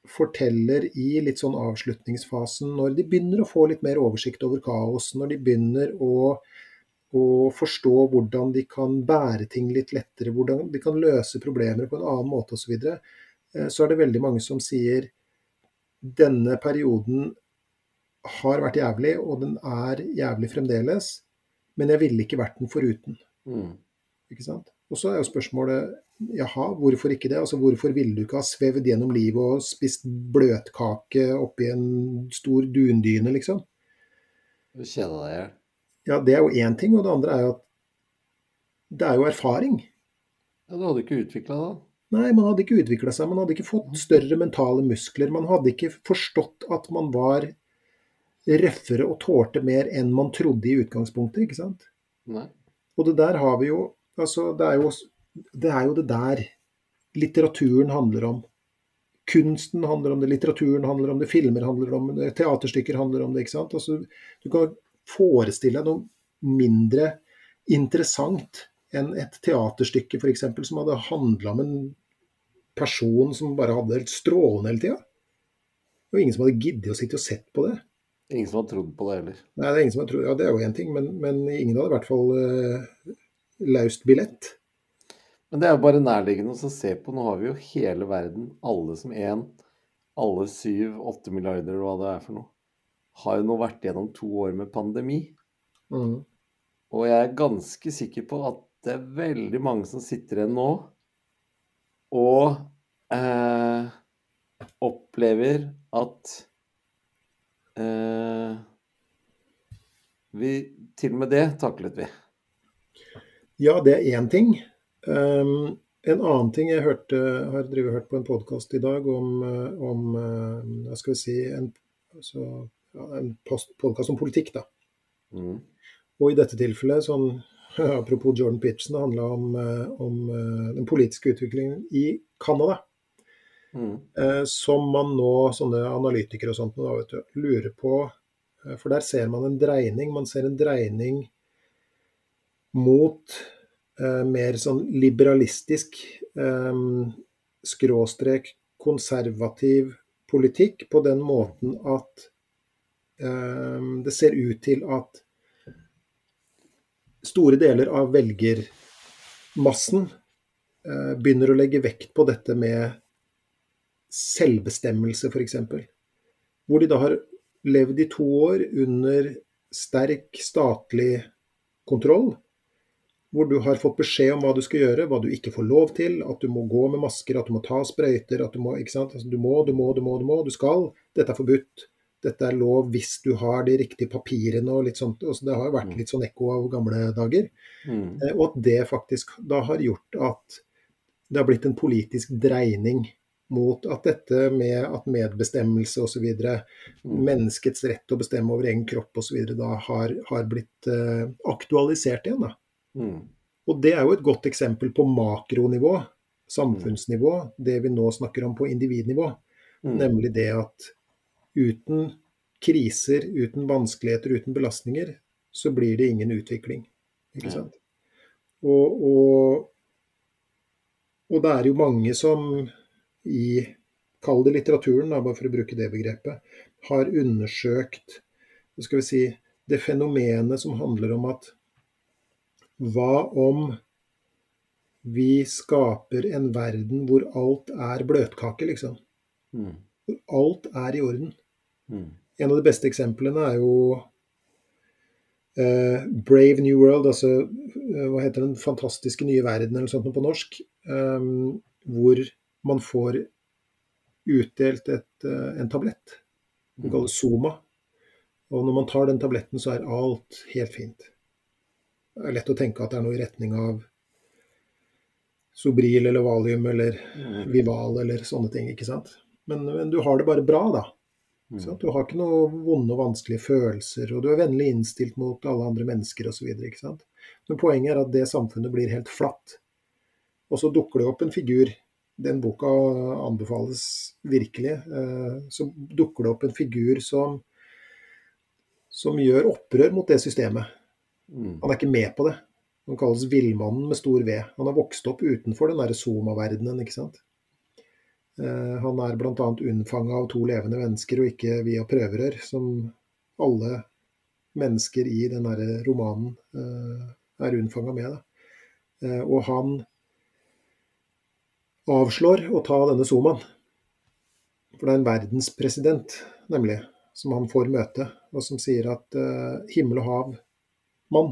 forteller i litt sånn avslutningsfasen, når de begynner å få litt mer oversikt over kaos, når de begynner å, å forstå hvordan de kan bære ting litt lettere, hvordan de kan løse problemer på en annen måte osv., så, videre, eh, så er det veldig mange som sier denne perioden har vært jævlig, og den er jævlig fremdeles, men jeg ville ikke vært den foruten. Mm. Ikke sant? Og så er jo spørsmålet jaha, hvorfor ikke det? Altså Hvorfor ville du ikke ha svevd gjennom livet og spist bløtkake oppi en stor dundyne, liksom? Du kjeda deg i hjel. Ja, det er jo én ting, og det andre er jo at det er jo erfaring. Ja, du hadde ikke utvikla da? Nei, man hadde ikke utvikla seg, man hadde ikke fått større mentale muskler. Man hadde ikke forstått at man var røffere og tålte mer enn man trodde i utgangspunktet, ikke sant? Nei. Og det der har vi jo Altså, det er jo det, er jo det der litteraturen handler om. Kunsten handler om det, litteraturen handler om det, filmer handler om det, teaterstykker handler om det. ikke sant? Altså, du kan forestille deg noe mindre interessant enn et teaterstykke eksempel, som hadde handla om en person som bare hadde det helt strålende hele tida. Og ingen som hadde giddet å sitte og sett på det. Ingen som hadde trodd på det heller. Nei, det er ingen som hadde trodd, ja, det er jo én ting, men, men ingen hadde i hvert fall uh, laust billett. Men det er jo bare nærliggende å se på. Nå har vi jo hele verden, alle som én, alle syv, åtte milliarder hva det er for noe, har jo nå vært gjennom to år med pandemi. Mm. Og jeg er ganske sikker på at det er veldig mange som sitter igjen nå og eh, opplever at eh, vi Til og med det taklet vi. Ja, det er én ting. Um, en annen ting jeg hørte, har drevet hørt på en podkast i dag om, eh, om eh, hva skal vi si, en, altså, en podkast om politikk. da. Mm. Og i dette tilfellet, sånn, apropos Jordan Pitchen, det handla om, eh, om eh, den politiske utviklingen i Canada. Mm. Eh, som man nå, sånne analytikere og sånt, da, vet du, lurer på For der ser man en dreining. Man ser en dreining mot eh, mer sånn liberalistisk eh, skråstrek konservativ politikk på den måten at det ser ut til at store deler av velgermassen eh, begynner å legge vekt på dette med selvbestemmelse, f.eks. Hvor de da har levd i to år under sterk statlig kontroll. Hvor du har fått beskjed om hva du skal gjøre, hva du ikke får lov til. At du må gå med masker, at du må ta sprøyter. at Du må? Altså, du må, du må, du må, du må. Du skal. Dette er forbudt. Dette er lov hvis du har de riktige papirene og litt sånt. Altså, det har vært litt sånn ekko av gamle dager. Mm. Eh, Og at det faktisk da har gjort at det har blitt en politisk dreining mot at dette med at medbestemmelse osv., Mm. menneskets rett til å bestemme over egen kropp osv., da har, har blitt uh, aktualisert igjen. da. Mm. Og det er jo et godt eksempel på makronivå, samfunnsnivå, det vi nå snakker om på individnivå. Mm. Nemlig det at uten kriser, uten vanskeligheter, uten belastninger, så blir det ingen utvikling. Ikke sant? Og, og, og det er jo mange som i Kall det litteraturen, da, bare for å bruke det begrepet, har undersøkt skal vi si, det fenomenet som handler om at hva om vi skaper en verden hvor alt er bløtkake, liksom? Mm. Hvor alt er i orden. Mm. En av de beste eksemplene er jo eh, Brave New World, altså eh, hva heter den fantastiske nye verden, eller sånt på norsk. eh, hvor man får utdelt et, eh, en tablett. Den kalles Soma. Og når man tar den tabletten, så er alt helt fint. Det er lett å tenke at det er noe i retning av Sobril eller Valium eller Mm. Vival eller sånne ting, ikke sant. Men, men du har det bare bra, da. Mm. Du har ikke noen vonde og vanskelige følelser, og du er vennlig innstilt mot alle andre mennesker osv. Men poenget er at det samfunnet blir helt flatt. Og så dukker det opp en figur Den boka anbefales virkelig. Eh, så dukker det opp en figur som, som gjør opprør mot det systemet. Mm. Han er ikke med på det. Han kalles villmannen med stor V. Han har vokst opp utenfor den derre Soma-verdenen, ikke sant. Eh, han er bl.a. unnfanga av to levende mennesker, og ikke via prøverør, som alle mennesker i den romanen eh, er unnfanga med. Og han avslår å ta denne Zomaen. For det er en verdenspresident, nemlig, som han får møte, og som sier at himmel og hav, mann,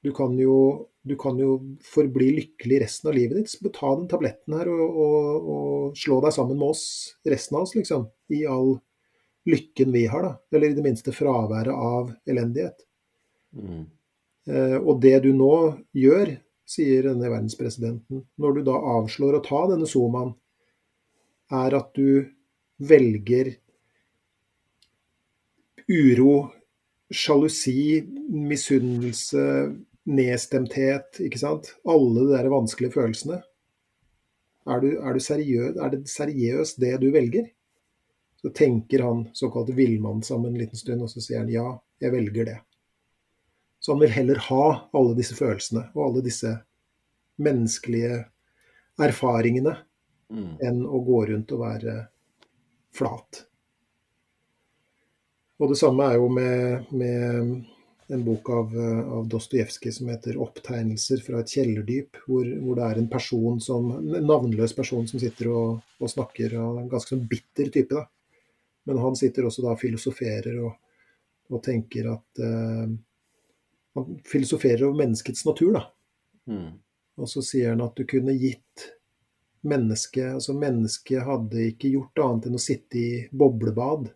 du kan, jo, du kan jo forbli lykkelig resten av livet ditt. Så ta den tabletten her og, og, og, slå deg sammen med oss, resten av oss, liksom. I all lykken vi har, da. Eller i det minste fraværet av elendighet. Mm. Eh, og det du nå gjør, sier denne verdenspresidenten, når du da avslår å ta denne somaen, er at du velger uro, sjalusi, misunnelse, nedstemthet, ikke sant? Alle de der vanskelige følelsene. Er, du, er, du seriøs, er det seriøst det du velger? Så tenker han såkalt villmann sammen en liten stund, og så sier han ja, jeg velger det. Så han vil heller ha alle disse følelsene og alle disse menneskelige erfaringene mm. enn å gå rundt og være flat. Og det samme er jo med, med en bok av, av Dostojevskij som heter 'Opptegnelser fra et kjellerdyp', hvor, hvor, det er en person som, en navnløs person som sitter og, og snakker, og en ganske sånn bitter type. da. Men han sitter også da og filosoferer og, og tenker at eh, han filosoferer over menneskets natur, da. Mm. Og så sier han at du kunne gitt mennesket Altså, mennesket hadde ikke gjort annet enn å sitte i boblebad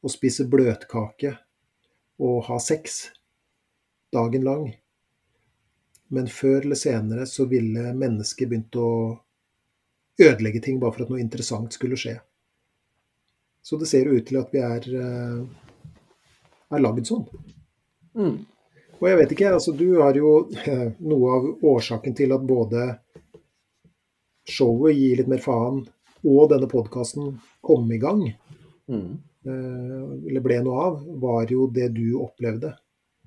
og spise bløtkake og ha sex dagen lang. Men før eller senere så ville mennesket begynt å ødelegge ting bare for at noe interessant skulle skje. Så det ser jo ut til at vi er, eh, er lagd sånn. Mm. Og jeg vet ikke, altså du har jo eh, noe av årsaken til at både showet gir litt mer faen og denne podkasten kom i gang, mm. Eh, eller ble noe av, var jo det du opplevde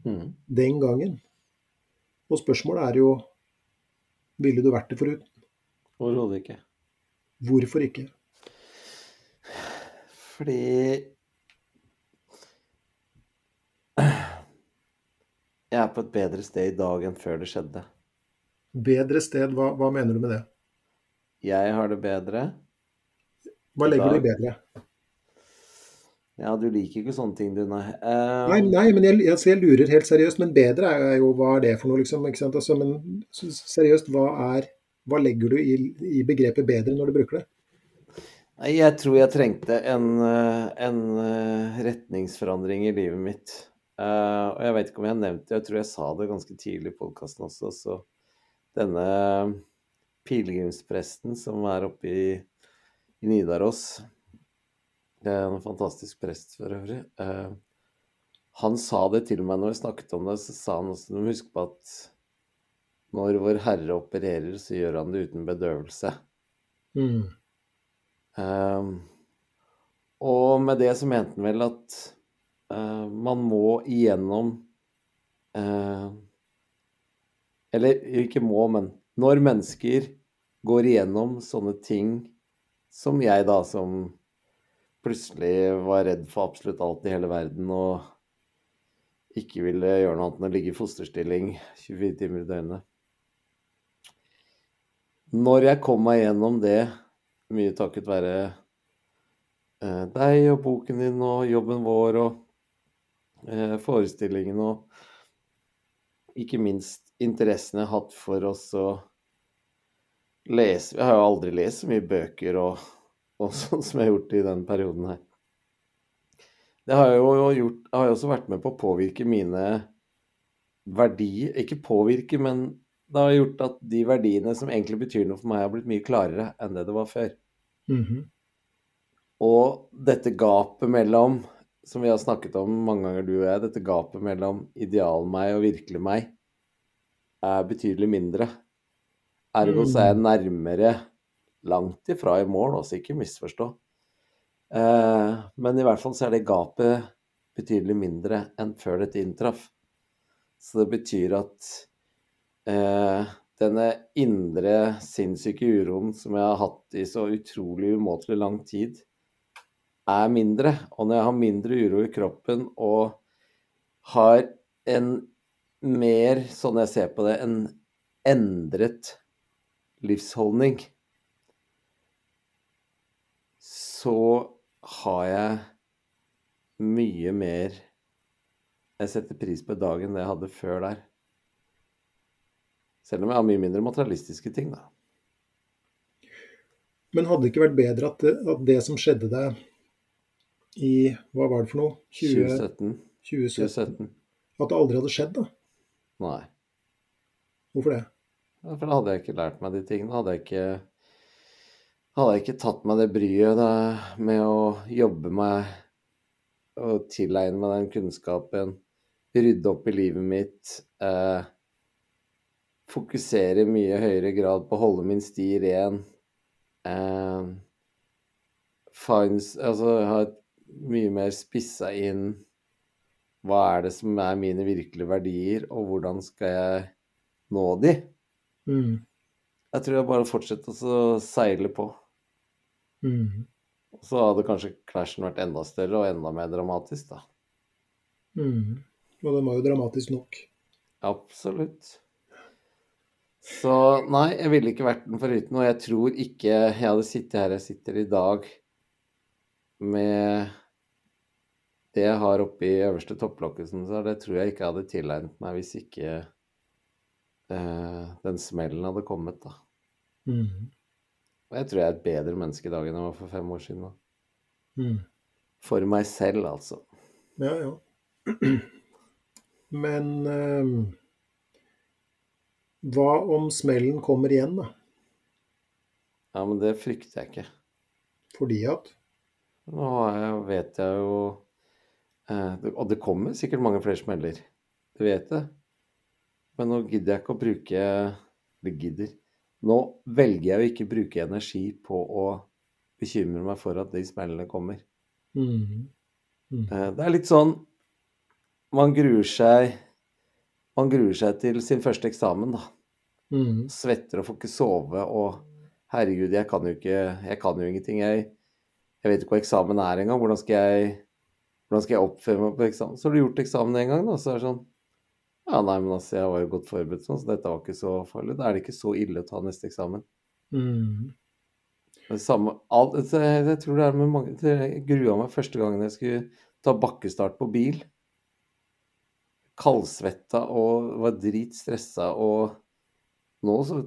mm. den gangen. Og spørsmålet er jo ville du vært det foruten? Overhodet ikke. Hvorfor ikke? Fordi Jeg er på et bedre sted i dag enn før det skjedde. Bedre sted? Hva, hva mener du med det? Jeg har det bedre. Hva legger du i bedre? Ja, du liker ikke sånne ting, du, nei. Uh... Nei, nei, men jeg, altså, jeg, lurer helt seriøst. Men bedre er jo hva er det for noe, liksom? ikke sant? Altså, men seriøst, hva er Hva legger du i, i begrepet bedre når du bruker det? Jeg tror jeg trengte en, eh, en eh, retningsforandring i livet mitt. Uh, og jeg vet ikke om jeg har nevnt det, jeg tror jeg sa det ganske tidlig i podkasten også. Så denne pilegrimspresten som er oppe i, i Nidaros Det er en fantastisk prest for øvrig. Uh, han sa det til meg når vi snakket om det, så sa han også du må huske på at når Vår Herre opererer, så gjør han det uten bedøvelse. Mm. Um, og med det så mente han vel at uh, man må igjennom uh, Eller ikke må, men når mennesker går igjennom sånne ting som jeg, da, som plutselig var redd for absolutt alt i hele verden og ikke ville gjøre noe annet enn å ligge i fosterstilling 24 timer i døgnet. Når jeg kom meg gjennom det, mye takket være eh, deg og boken din og jobben vår og forestillingen og ikke minst interessen jeg har hatt for oss å lese Vi har jo aldri lest så mye bøker og, og sånn som jeg har gjort i den perioden her. Det har jo gjort har også vært med på å påvirke mine verdier Ikke påvirke, men det har gjort at de verdiene som egentlig betyr noe for meg, har blitt mye klarere enn det det var før. Mm -hmm. Og dette gapet mellom, som vi har snakket om mange ganger, du og jeg, dette gapet mellom ideal-meg og virkelig meg er betydelig mindre. Ergo så er jeg nærmere langt ifra i mål, også ikke misforstå. Eh, men i hvert fall så er det gapet betydelig mindre enn før dette inntraff. Så det betyr at eh, denne indre sinnssyke uroen som jeg har hatt i så utrolig umåtelig lang tid, er mindre. Og når jeg har mindre uro i kroppen og har en mer, sånn jeg ser på det, en endret livsholdning, så har jeg mye mer Jeg setter pris på dagen enn det jeg hadde før der. Selv om jeg har mye mindre materialistiske ting, da. Men hadde det ikke vært bedre at det, at det som skjedde deg i Hva var det for noe? 20, 2017. 2017. 2017. At det aldri hadde skjedd, da? Nei. Hvorfor det? Ja, For da hadde jeg ikke lært meg de tingene. Hadde jeg ikke, hadde jeg ikke tatt meg det bryet da, med å jobbe meg og tilegne meg den kunnskapen, rydde opp i livet mitt, eh, fokusere i mye høyere grad på å holde min sti ren, eh, finds, altså ha mye mer spissa inn hva er det som er mine virkelige verdier, og hvordan skal jeg nå de? Mm. Jeg tror jeg bare fortsetter å seile på. Mm. Så hadde kanskje clashen vært enda større og enda mer dramatisk, da. Mm. Og den var jo dramatisk nok. Absolutt. Så nei, jeg ville ikke vært den foruten. Og jeg tror ikke jeg hadde sittet her jeg sitter i dag, med det jeg har oppi øverste topplokket, som du det tror jeg ikke jeg hadde tilegnet meg hvis ikke eh, den smellen hadde kommet, da. Mm. Og jeg tror jeg er et bedre menneske i dag enn jeg var for fem år siden. Mm. For meg selv, altså. Ja, ja. Men eh, hva om smellen kommer igjen, da? Ja, men det frykter jeg ikke. Fordi at Nå vet jeg jo eh, Og det kommer sikkert mange flere smeller. Du vet det. Men nå gidder jeg ikke å bruke Eller gidder. Nå velger jeg å ikke bruke energi på å bekymre meg for at de smellene kommer. mm. Mm. Det er litt sånn Man gruer seg Man gruer seg til sin første eksamen, da. Mm. Svetter og får ikke sove og Herregud, jeg kan jo ikke Jeg kan jo ingenting. Jeg, jeg vet ikke hva eksamen er engang. Hvordan skal jeg hvordan skal jeg oppføre meg på eksamen? Så har du gjort eksamen en gang, da, så er det sånn Ja, nei, men altså, jeg var jo godt forberedt sånn, så dette var ikke så farlig. Da er det ikke så ille å ta neste eksamen. Mm. Det samme alt, altså, jeg, jeg tror det er med mange Jeg grua meg første gangen jeg skulle ta bakkestart på bil. Kaldsvetta og var dritstressa og Nå så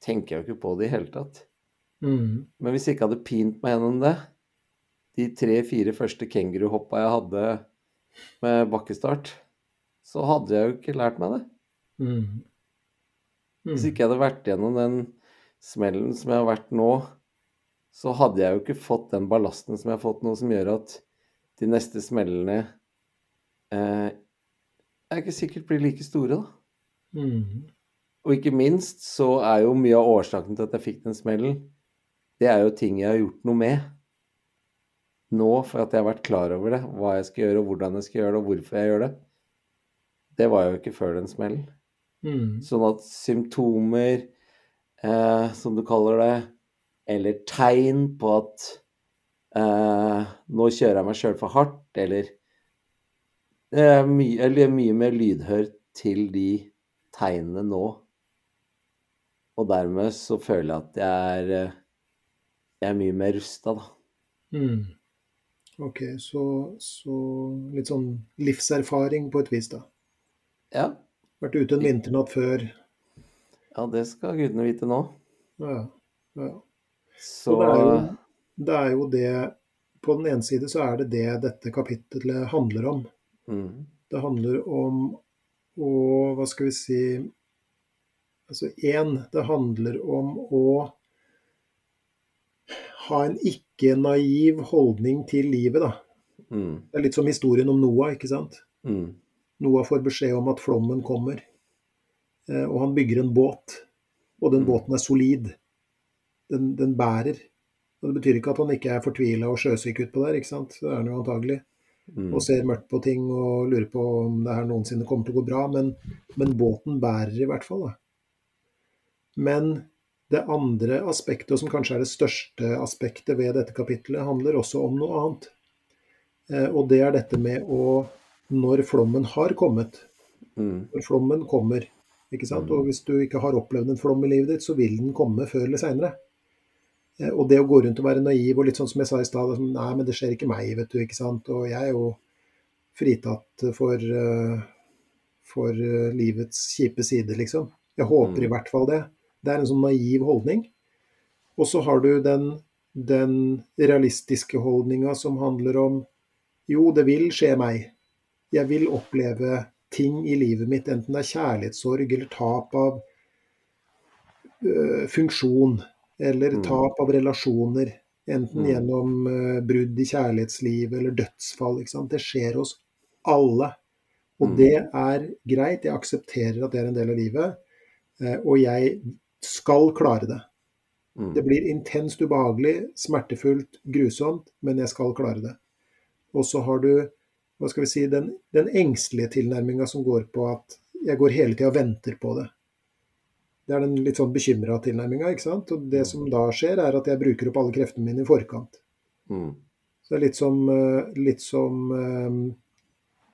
tenker jeg jo ikke på det i hele tatt. Mm. Men hvis jeg ikke hadde pint meg gjennom det, de tre-fire første kenguruhoppa jeg hadde med bakkestart, så hadde jeg jo ikke lært meg det. Mm. Hvis Mm. ikke jeg hadde vært gjennom den smellen som jeg har vært nå, så hadde jeg jo ikke fått den ballasten som jeg har fått nå, som gjør at de neste smellene eh, er ikke sikkert blir like store, da. Mm. Og ikke minst så er jo mye av årsaken til at jeg fikk den smellen, det er jo ting jeg har gjort noe med. Nå, for at jeg har vært klar over det, hva jeg skal gjøre, og hvordan jeg skal gjøre det, og hvorfor jeg gjør det. Det var jo ikke før den smellen. Mm. Sånn at symptomer, eh, som du kaller det, eller tegn på at eh, nå kjører jeg meg sjøl for hardt, eller er mye, eller jeg er mye mer lydhør til de tegnene nå. Og dermed så føler jeg at jeg er, eh, jeg er mye mer rusta, da. Mm. Ok, så, så litt sånn livserfaring på et vis, da. Ja, Vært ute en vinternatt før. ja det skal gudene vite nå. Ja, ja. Så det er, jo, det er jo det På den ene side så er det det dette kapittelet handler om. mm, Det handler om å Hva skal vi si Altså én, det handler om å ha en ikke-naiv holdning til livet, da. Mm. Det er litt som historien om Noah, ikke sant. Mm. Noah får beskjed om at flommen kommer, eh, og han bygger en båt. Og den Mm. båten er solid. Den, den bærer. Og Det betyr ikke at han ikke er fortvila og sjøsyk utpå der, ikke sant. Det er han jo antagelig. Mm. Og ser mørkt på ting og lurer på om det her noensinne kommer til å gå bra. Men, men båten bærer i hvert fall, da. Men det andre aspektet, og som kanskje er det største aspektet ved dette kapitlet, handler også om noe annet. Eh, Og det er dette med å Når flommen har kommet, Mm. når flommen kommer, ikke sant? og hvis du ikke har opplevd en flom i livet ditt, så vil den komme før eller seinere. Og det å gå rundt og være naiv og litt sånn som jeg sa i stad sånn, Nei, men det skjer ikke meg, vet du, ikke sant. Og jeg er jo fritatt for, eh, for eh, livets kjipe side, liksom. Jeg håper Mm. i hvert fall det. Det er en sånn naiv holdning. Og så har du den, den realistiske holdninga som handler om jo, det vil skje meg. Jeg vil oppleve ting i livet mitt, enten det er kjærlighetssorg eller tap av øh, funksjon, eller Mm. tap av relasjoner. Enten Mm. gjennom øh, brudd i kjærlighetsliv eller dødsfall. Det skjer hos alle. Og Mm. det er greit. Jeg aksepterer at det er en del av livet. eh, Og jeg skal klare det. Det blir intenst ubehagelig, smertefullt, grusomt, men jeg skal klare det. Og så har du hva skal vi si, den, den engstelige tilnærminga som går på at jeg går hele tida og venter på det. Det er den litt sånn bekymra tilnærminga. Og det som da skjer, er at jeg bruker opp alle kreftene mine i forkant. Mm. Så det er litt som, eh, litt som eh,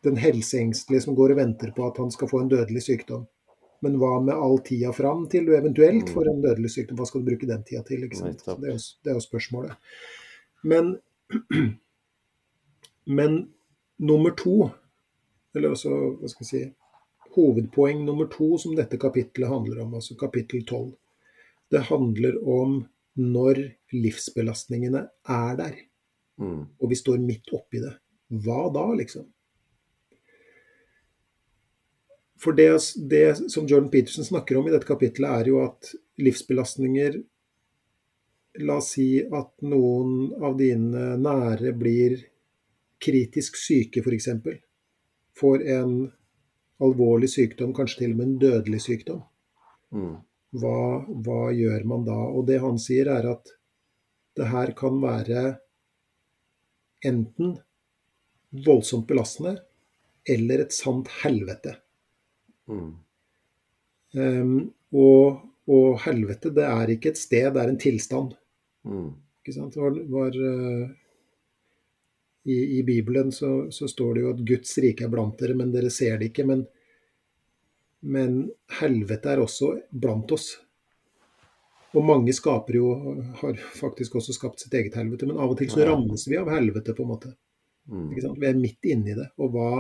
den helseengstelige som går og venter på at han skal få en dødelig sykdom. Men hva med all tida fram til du eventuelt får en dødelig sykdom? Hva skal du bruke den tida til? ikke sant? Det er, jo, det er jo spørsmålet. Men, men nummer to, eller også hva skal vi si, hovedpoeng nummer to som dette kapittelet handler om, altså kapittel 12, det handler om når livsbelastningene er der Mm. og vi står midt oppi det. Hva da, liksom? For det, det som Jordan Peterson snakker om i dette kapittelet, er jo at livsbelastninger La oss si at noen av dine nære blir kritisk syke, f.eks. Får en alvorlig sykdom, kanskje til og med en dødelig sykdom. Mm. Hva, hva gjør man da? Og det han sier, er at det her kan være enten voldsomt belastende eller et sant helvete. Mm. Um, og, og helvete, det er ikke et sted, det er en tilstand. Mm. Ikke sant? Det var, var eh, i, I Bibelen så, så står det jo at Guds rike er blant dere, men dere ser det ikke. Men, men helvete er også blant oss. Og mange skaper jo, har faktisk også skapt sitt eget helvete, men av og til så rammes vi av helvete, på en måte. Mm. Vi er midt inni det. Og hva,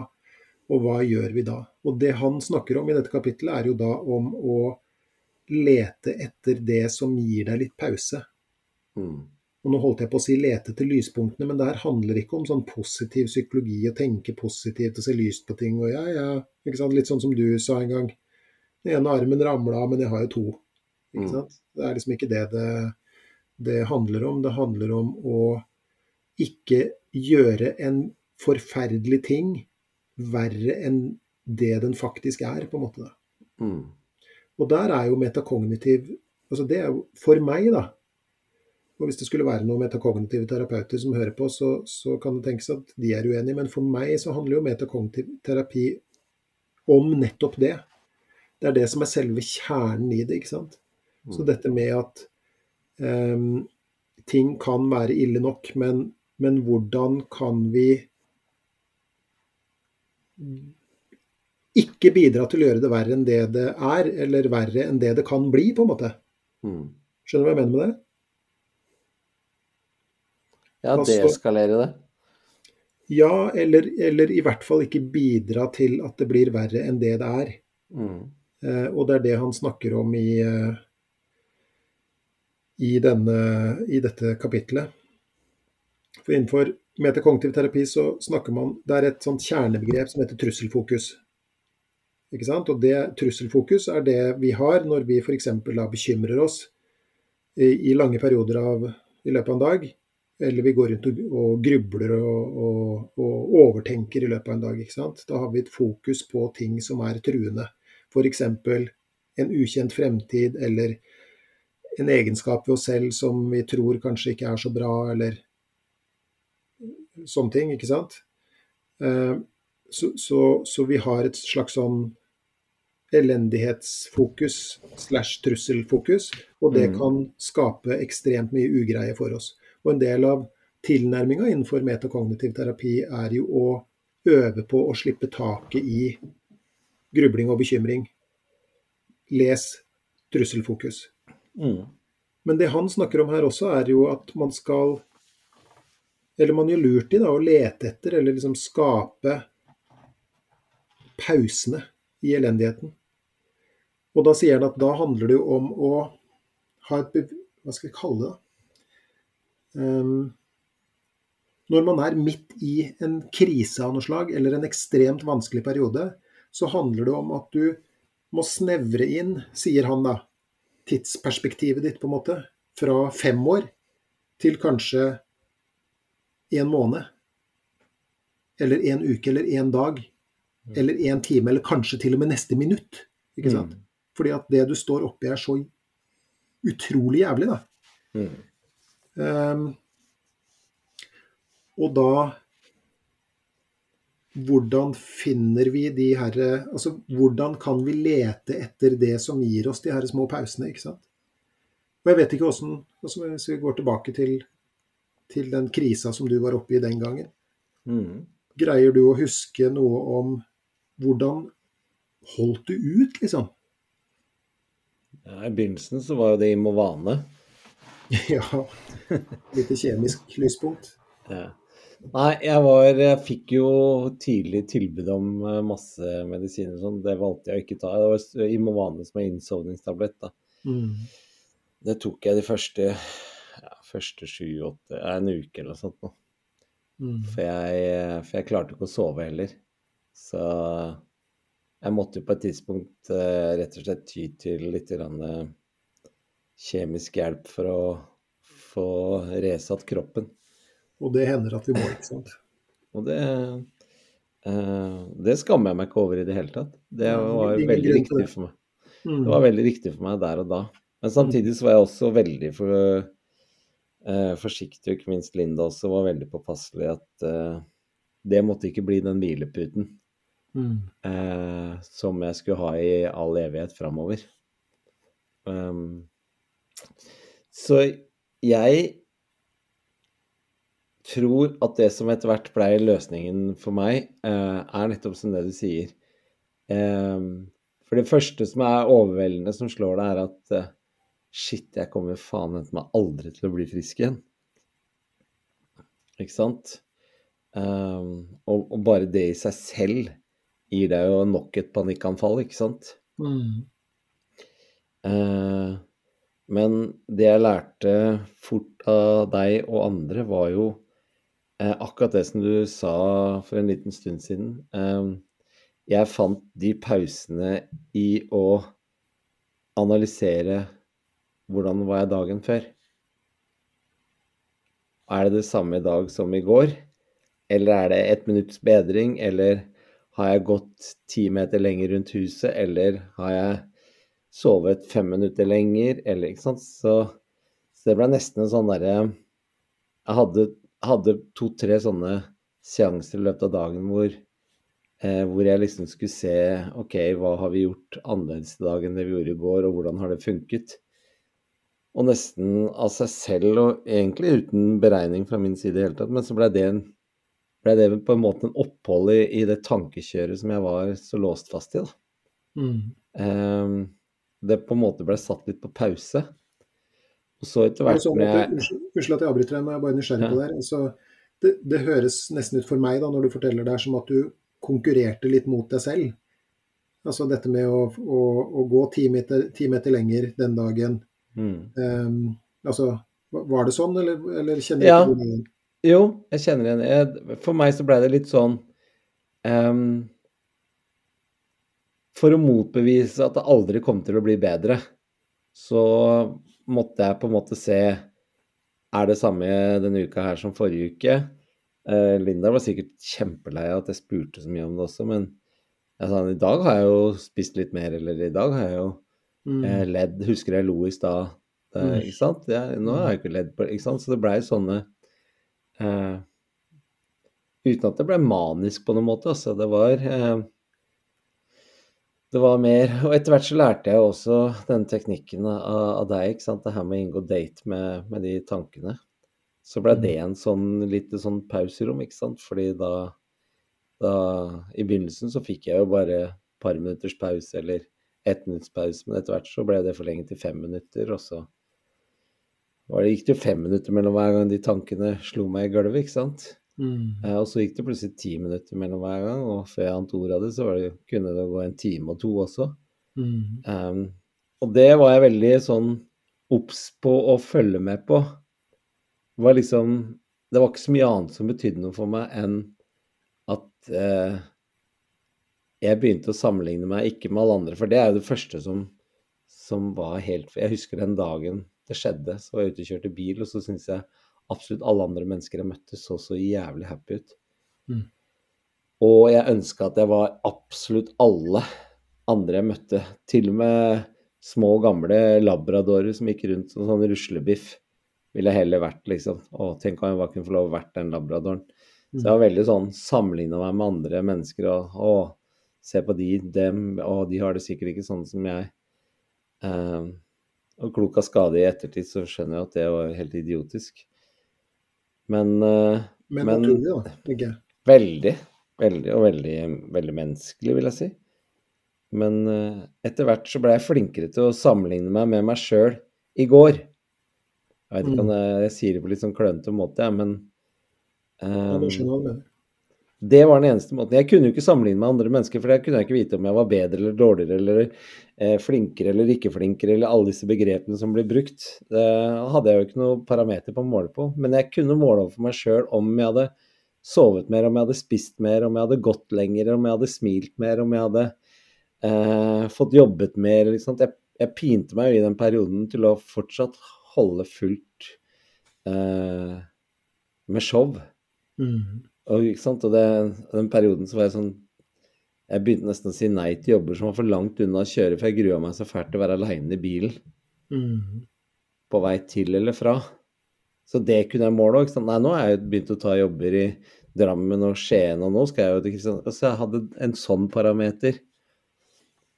og hva gjør vi da? Og det han snakker om i dette kapittelet, er jo da om å lete etter det som gir deg litt pause. Mm. Og nå holdt jeg på å si lete etter lyspunktene, men det her handler ikke om sånn positiv psykologi, å tenke positivt og se lyst på ting og ja, ja. Ikke sant? Litt sånn som du sa en gang. Den ene armen ramla av, men jeg har jo to. Ikke Mm. sant? Det er liksom ikke det, det det handler om. Det handler om å ikke gjøre en forferdelig ting verre enn det den faktisk er, på en måte. Mm. Og der er jo metakognitiv altså Det er jo for meg, da. Og hvis det skulle være noen metakognitive terapeuter som hører på, så, så kan det tenkes at de er uenige. Men for meg så handler jo metakognitiv terapi om nettopp det. Det er det som er selve kjernen i det. ikke sant? Så Mm. dette med at um, ting kan være ille nok, men, men hvordan kan vi ikke bidra til å gjøre det verre enn det det er, eller verre enn det det kan bli, på en måte. Mm. Skjønner du hva jeg mener med det? Ja, deeskalere det. Ja, eller, eller i hvert fall ikke bidra til at det blir verre enn det det er. Mm. Eh, og det er det han snakker om i, eh, i, denne, i dette kapitlet. For innenfor metakognitiv terapi så snakker man Det er et sånt kjernebegrep som heter trusselfokus. Ikke sant? Og det trusselfokus er det vi har når vi f.eks. bekymrer oss i, i lange perioder av, i løpet av en dag, eller vi går rundt og, grubler og, og, og, overtenker i løpet av en dag. ikke sant? Da har vi et fokus på ting som er truende. F.eks. en ukjent fremtid eller en egenskap ved oss selv som vi tror kanskje ikke er så bra, eller sånne ting, ikke sant. Eh, så, så, så vi har et slags sånn elendighetsfokus slash trusselfokus, og det mm. kan skape ekstremt mye ugreie for oss. Og en del av tilnærminga innenfor metakognitiv terapi er jo å øve på å slippe taket i grubling og bekymring. Les trusselfokus. Mm. Men det han snakker om her også, er jo at man skal Eller man gjør lurt i da, å lete etter, eller liksom skape pausene i elendigheten. Og da sier han at da handler det jo om å ha et Hva skal vi kalle det? Når man er midt i en krise av noe slag, eller en ekstremt vanskelig periode, så handler det om at du må snevre inn, sier han da, tidsperspektivet ditt, på en måte, fra fem år til kanskje en måned. Eller en uke, eller en dag. Eller en time, eller kanskje til og med neste minutt. Ikke sant? Mm. Fordi at det du står oppi, er så utrolig jævlig, da. Mm. Um, og da Hvordan finner vi de herre Altså, hvordan kan vi lete etter det som gir oss de her små pausene, ikke sant? Og jeg vet ikke åssen altså Hvis vi går tilbake til, til, den krisa som du var oppe i den gangen. Mm. Greier du å huske noe om hvordan holdt du ut, liksom? Ja, I begynnelsen så var jo det Imovane. ja. Lite kjemisk lyspunkt. Ja. Nei, jeg var Jeg fikk jo tidlig tilbud om eh, masse medisiner og sånn. Det valgte jeg å ikke ta. Det var Imovane som er innsovningstablett, da. Mm. Det tok jeg de første ja, første sju-åtte En uke eller noe sånt nå. Mm. For, jeg, for jeg klarte ikke å sove heller. Så jeg måtte jo på et tidspunkt uh, rett og slett ty til litt grann, uh, kjemisk hjelp for å få resatt kroppen. Og det hender at vi må, ikke sant? Og det, uh, det skammer jeg meg ikke over i det hele tatt. Det var ja, veldig viktig for meg. Mm. Det var veldig viktig for meg der og da. Men samtidig så var jeg også veldig for, forsiktig, og ikke minst Linda også var veldig påpasselig at det måtte ikke bli den hvileputen Mm. Eh, som jeg skulle ha i all evighet framover. Um, så jeg tror at det som etter hvert ble løsningen for meg, eh, er nettopp som det du sier. Eh, for det første som er overveldende, som slår deg, er at eh, shit, jeg kommer faen meg aldri til å bli frisk igjen. Ikke sant? Um, og, og, bare det i seg selv gir deg jo nok et panikkanfall, ikke sant? Mm. Men det jeg lærte fort av deg og andre, var jo eh, akkurat det som du sa for en liten stund siden. Eh, jeg fant de pausene i å analysere hvordan var jeg dagen før. Er det det samme i dag som i går? Eller er det ett minutts bedring? Eller har jeg gått ti meter lenger rundt huset, eller har jeg sovet fem minutter lenger, eller ikke sant. Så, så det ble nesten en sånn derre Jeg hadde, hadde to-tre sånne seanser i løpet av dagen hvor, eh, hvor jeg liksom skulle se OK, hva har vi gjort annerledes i dag enn det vi gjorde i går, og hvordan har det funket? Og nesten av seg selv, og egentlig uten beregning fra min side i det hele tatt, men så ble det ble det på en måte en opphold i, i det tankekjøret som jeg var så låst fast i. da. Mm. Um, det på en måte ble satt litt på pause. Og så etter hvert sånn jeg... Unnskyld at jeg avbryter deg, men jeg er bare nysgjerrig ja. på det her. Altså, det, det, høres nesten ut for meg, da, når du forteller det her, som at du konkurrerte litt mot deg selv. Altså dette med å, å, å gå ti meter, ti meter, lenger den dagen. Mm. Um, altså, var det sånn, eller, eller kjenner du ja. ikke det? Jo, jeg kjenner igjen For meg så ble det litt sånn um, For å motbevise at det aldri kom til å bli bedre, så måtte jeg på en måte se er det samme denne uka her som forrige uke. Eh, Linda var sikkert kjempelei av at jeg spurte så mye om det også, men jeg sa i dag har jeg jo spist litt mer, eller i dag har jeg jo Mm. eh, ledd. Husker jeg lo i stad, eh, ikke sant? Jeg, nå har jeg ikke ledd på ikke sant? Så det blei sånne eh, Uten at det ble manisk på noen måte, altså. Det var eh, det var mer Og etter hvert så lærte jeg også den teknikken av, av deg, ikke sant. Det her med å inngå date med, med de tankene. Så ble det en sånn lite sånn pauserom, ikke sant. Fordi da, da I begynnelsen så fikk jeg jo bare et par minutters pause eller ett minutts pause, men etter hvert så ble det forlenget til fem minutter, og så var det, gikk det jo fem minutter mellom hver gang de tankene slo meg i gulvet, ikke sant. Mm. Eh, og så gikk det plutselig ti minutter mellom hver gang, og før jeg ante ordet av det, så var det, kunne det gå en time og to også. Mm. Um, og det var jeg veldig sånn obs på å følge med på. Det var liksom Det var ikke så mye annet som betydde noe for meg enn at eh, jeg begynte å sammenligne meg ikke med alle andre, for det er jo det første som, som var helt Jeg husker den dagen det skjedde, så var jeg ute og kjørte bil, og så syntes jeg absolutt alle andre mennesker jeg møtte, så så jævlig happy ut. Mm. Og jeg ønska at jeg var absolutt alle andre jeg møtte. Til og med små, gamle labradorer som gikk rundt som sånn ruslebiff, ville jeg heller vært, liksom. Å, tenk om jeg bare kunne få lov å vært den labradoren. Så jeg har veldig sånn sammenligna meg med andre mennesker og å, se på de, dem, og de har det sikkert ikke sånn som jeg. Um, og klok av skade i ettertid så skjønner jeg at det var helt idiotisk. Men eh, Men, Men- naturlig. Veldig. Veldig, og veldig, veldig menneskelig, vil jeg si. Men eh, etter hvert så ble jeg flinkere til å sammenligne meg med meg sjøl i går. Jeg vet ikke om jeg, jeg sier det på litt sånn klønete måte, jeg, men Ja, det skjønner jeg hva du mener. Det var den eneste måten. Jeg kunne jo ikke sammenligne med andre mennesker, for jeg kunne ikke vite om jeg var bedre eller dårligere eller eh, flinkere eller ikke flinkere, eller alle disse begrepene som blir brukt. Det hadde jeg jo ikke noe parameter på å måle på. Men jeg kunne måle overfor meg sjøl om jeg hadde sovet mer, om jeg hadde spist mer, om jeg hadde gått lenger, om jeg hadde smilt mer, om jeg hadde eh, fått jobbet mer. Liksom. Jeg, jeg pinte meg i den perioden til å fortsatt holde fullt eh, med show. Mm. Og, ikke sant? og det, den perioden så var jeg sånn Jeg begynte nesten å si nei til jobber som var for langt unna å kjøre, for jeg grua meg så fælt til å være aleine i bilen Mm. på vei til eller fra. Så det kunne jeg måle òg. Nei, nå har jeg begynt å ta jobber i Drammen og Skien, og nå skal jeg jo til Kristiansand. Så jeg hadde en sånn parameter.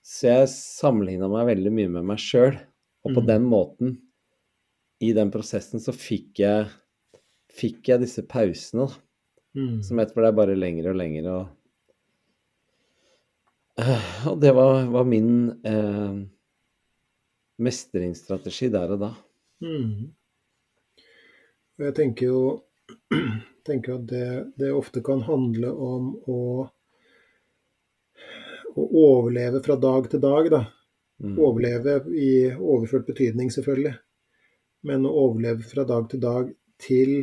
Så jeg sammenligna meg veldig mye med meg sjøl. Og på Mm. den måten, i den prosessen, så fikk jeg, fikk jeg disse pausene, da. Mm. Som etter hvert bare lengre og lengre. Og, og det var, var min eh, mestringsstrategi der og da. Mm. Jeg tenker jo tenker at det, det ofte kan handle om å, å overleve fra dag til dag, da. Mm. Overleve i overført betydning, selvfølgelig. Men å overleve fra dag til dag til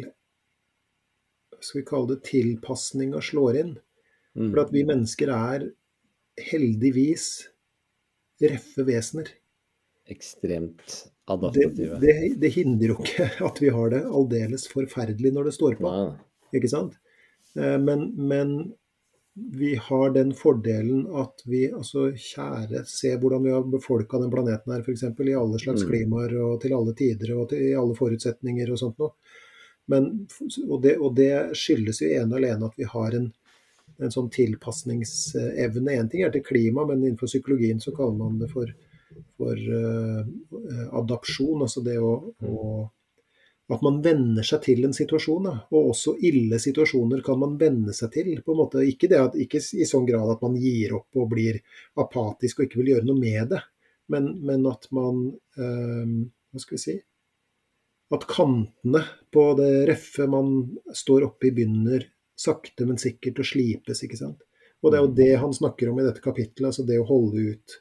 skal vi kalle det tilpasninga slår inn. Mm. For at vi mennesker er heldigvis reffe vesener. Ekstremt Det, adaptative. det, det hindrer jo ikke at vi har det aldeles forferdelig når det står på. Nei, nei. Ikke sant? Eh, Men, men vi har den fordelen at vi altså Kjære, se hvordan vi har befolka den planeten her, f.eks. I alle slags Mm. klimaer og til alle tider og til, i alle forutsetninger og sånt noe. Men, og, det, og det skyldes jo ene og alene at vi har en, en sånn tilpasningsevne. Én ting er til klima, men innenfor psykologien så kaller man det for, for uh, adapsjon. Altså det å, å at man venner seg til en situasjon. Da. Og også ille situasjoner kan man venne seg til. på en måte. Ikke, at, ikke i sånn grad at man gir opp og blir apatisk og ikke vil gjøre noe med det, men, men at man uh, Hva skal vi si At kantene på det reffet man står oppi, begynner sakte, men sikkert å slipes. ikke sant? Og det er jo det han snakker om i dette kapittelet, altså det å holde ut.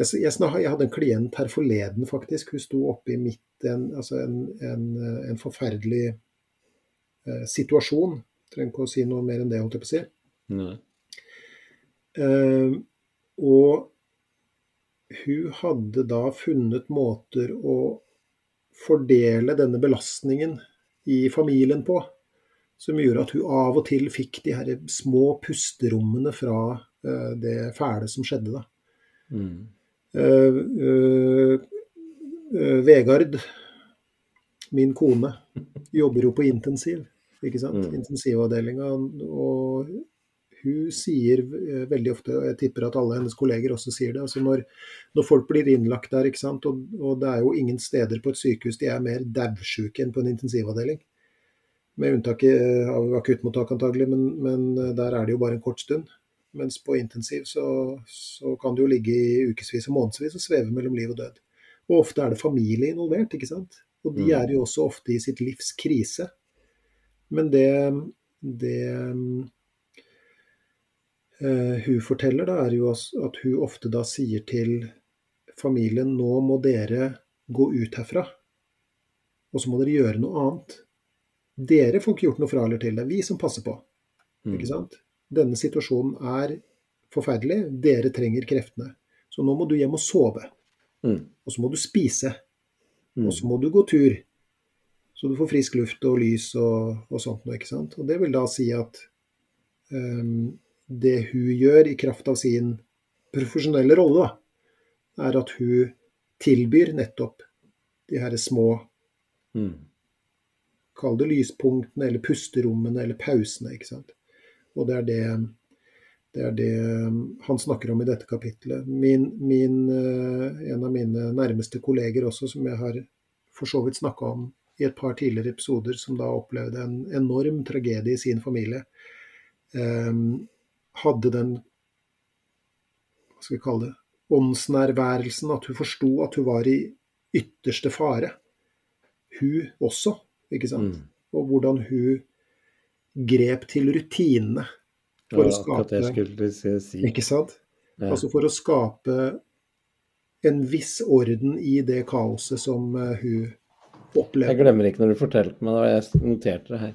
Jeg, jeg, jeg hadde en klient her forleden, faktisk. Hun sto oppe i midt i en, altså en, en, en forferdelig eh, situasjon. Trenger ikke å si noe mer enn det, holdt jeg på å si. Nei. Eh, og hun hadde da funnet måter å fordele denne belastningen i familien på. Som gjorde at hun av og til fikk de her små pusterommene fra uh, det fæle som skjedde. da. Mm. Uh, uh, Vegard, min kone, jobber jo på intensiv. ikke sant? Mm. Intensivavdelinga. Og hun sier eh, veldig ofte, og jeg tipper at alle hennes kolleger også sier det, altså når, når folk blir innlagt der, ikke sant? Og, og, det er jo ingen steder på et sykehus de er mer daudsjuke enn på en intensivavdeling. Med unntak eh, av akuttmottak antagelig, men, men, eh, der er det jo bare en kort stund. Mens på intensiv så, så kan du jo ligge i ukevis og månedsvis og sveve mellom liv og død. Og ofte er det familie involvert, ikke sant. Og de mm. er jo også ofte i sitt livs krise. Men det, det hun forteller, da, er jo at hun ofte da sier til familien nå må dere gå ut herfra. Og så må dere gjøre noe annet. Dere får ikke gjort noe fra eller til. Det er vi som passer på. Mm. Ikke sant? Denne situasjonen er forferdelig. Dere trenger kreftene. Så nå må du hjem og sove. Mm. Og så må du spise. Mm. Og så må du gå tur. Så du får frisk luft og lys og, og sånt noe. ikke sant? Og det vil da si at um, det hun gjør i kraft av sin profesjonelle rolle, da, er at hun tilbyr nettopp de her små mm. Kall det lyspunktene eller pusterommene eller pausene. ikke sant? Og det er det, det er det um, han snakker om i dette kapitlet. Min, min, uh, en av mine nærmeste kolleger også, som jeg har for så vidt snakka om i et par tidligere episoder, som da opplevde en enorm tragedie i sin familie. Um, hadde den hva skal vi kalle det, åndsnærværelsen, at hun forsto at hun var i ytterste fare. Hun også, ikke sant. Mm. Og hvordan hun grep til rutinene for ja, å skape si. Ikke sant? Ja. Altså for å skape en viss orden i det kaoset som uh, hun opplevde. Jeg glemmer ikke når du fortalte meg det, jeg noterte det her.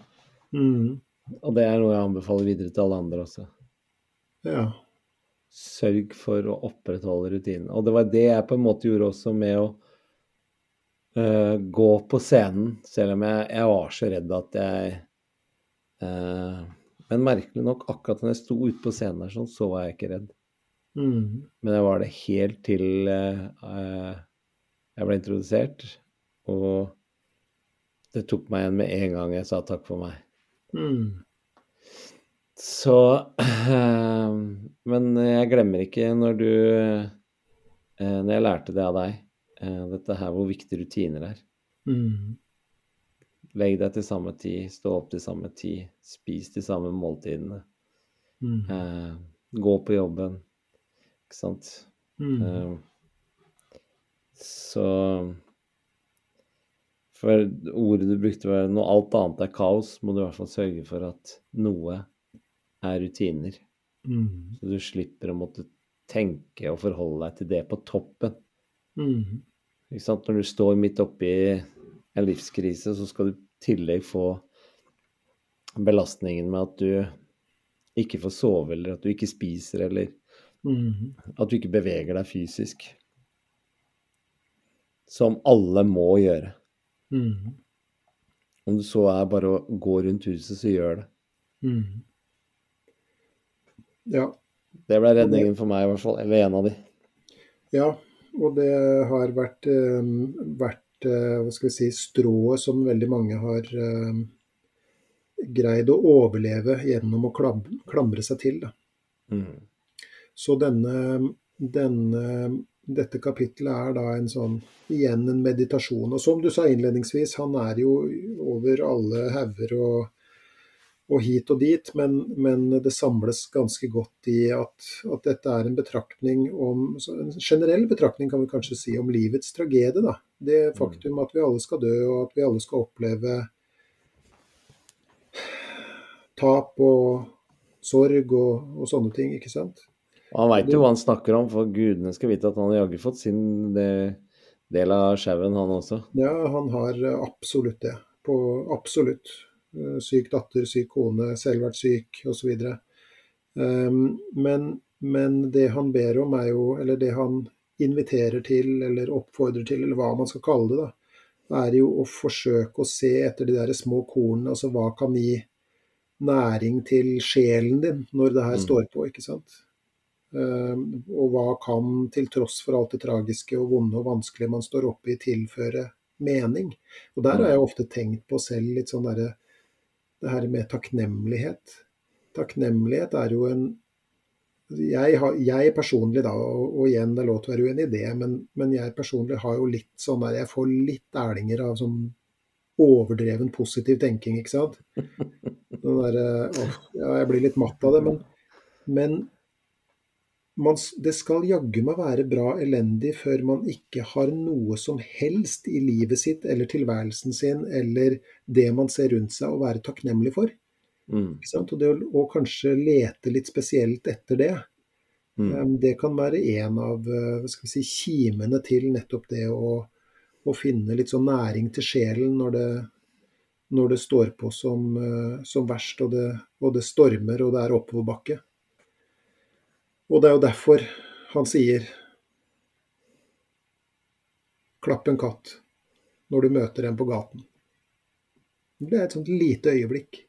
Mm. Og det er noe jeg anbefaler videre til alle andre også. Ja. Sørg for å opprettholde rutinen. Og det var det jeg på en måte gjorde også med å uh, gå på scenen, selv om jeg, jeg, var så redd at jeg uh, Men merkelig nok, akkurat når jeg sto ute på scenen der sånn, så var jeg ikke redd. Mm. Men jeg var det helt til uh, jeg ble introdusert. Og det tok meg igjen med en gang jeg sa takk for meg. Mm. Så Men jeg glemmer ikke når du eh, Når jeg lærte det av deg, eh, dette her hvor viktige rutiner er. Mm. Legg deg til samme tid, stå opp til samme tid, spis de samme måltidene. Mm. Eh, gå på jobben, ikke sant. Mm. Eh, så For ordet du brukte var når alt annet er kaos, må du i hvert fall sørge for at noe er rutiner. Mm. Så du slipper å måtte tenke og forholde deg til det på toppen. Mm. Ikke sant? Når du står midt oppi en livskrise, så skal du i tillegg få belastningen med at du ikke får sove, eller at du ikke spiser, eller mm. at du ikke beveger deg fysisk. Som alle må gjøre. Mm. Om det så er bare å gå rundt huset, så gjør det. Mm. Ja. Det ble redningen for meg, i hvert fall. Eller en av de. Ja, og det har vært, eh, vært eh, hva skal vi si, strået som veldig mange har eh, greid å overleve gjennom å klamre seg til. Mm. Så denne, denne, dette kapitlet er da en sånn, igjen en meditasjon. Og som du sa innledningsvis, han er jo over alle hauger og og hit og dit, men, men, det samles ganske godt i at, at, dette er en betraktning om En generell betraktning kan vi kanskje si om livets tragedie. Da. Det mm. faktum at vi alle skal dø, og at vi alle skal oppleve tap og sorg og, og sånne ting, ikke sant. Han veit jo hva han snakker om, for gudene skal vite at han har jaggu fått sin del av sjauen, han også. Ja, han har absolutt det. På, absolutt. Eh, syk datter, syk kone, selv vært syk osv. Um, men, men det han ber om, er jo Eller det han inviterer til eller oppfordrer til, eller hva man skal kalle det, da, er jo å forsøke å se etter de der små kornene. Altså hva kan gi næring til sjelen din når det her Mm. står på, ikke sant. Eh, og hva kan, til tross for alt det tragiske og vonde og vanskelige man står oppe i, tilføre mening? Og der har jeg ofte tenkt på selv litt sånn derre Det her med takknemlighet. Takknemlighet er jo en jeg, har, jeg personlig, da, og, og igjen det er lov til å være uenig i det, men, men jeg personlig har jo litt sånn der Jeg får litt erlinger av sånn overdreven positiv tenking, ikke sant. Den der, å, ja, jeg blir litt matt av det, men, men man, det skal jaggu meg være bra elendig før man ikke har noe som helst i livet sitt eller tilværelsen sin eller det man ser rundt seg å være takknemlig for. Mm. Og det å, å kanskje lete litt spesielt etter det, Mm. eh, det kan være en av eh, si, kimene til nettopp det å, å finne litt sånn næring til sjelen når det, når det står på som, eh, som verst, og det, og det stormer og det er oppoverbakke. Og det er jo derfor han sier klapp en katt når du møter en på gaten. Det er et sånt lite øyeblikk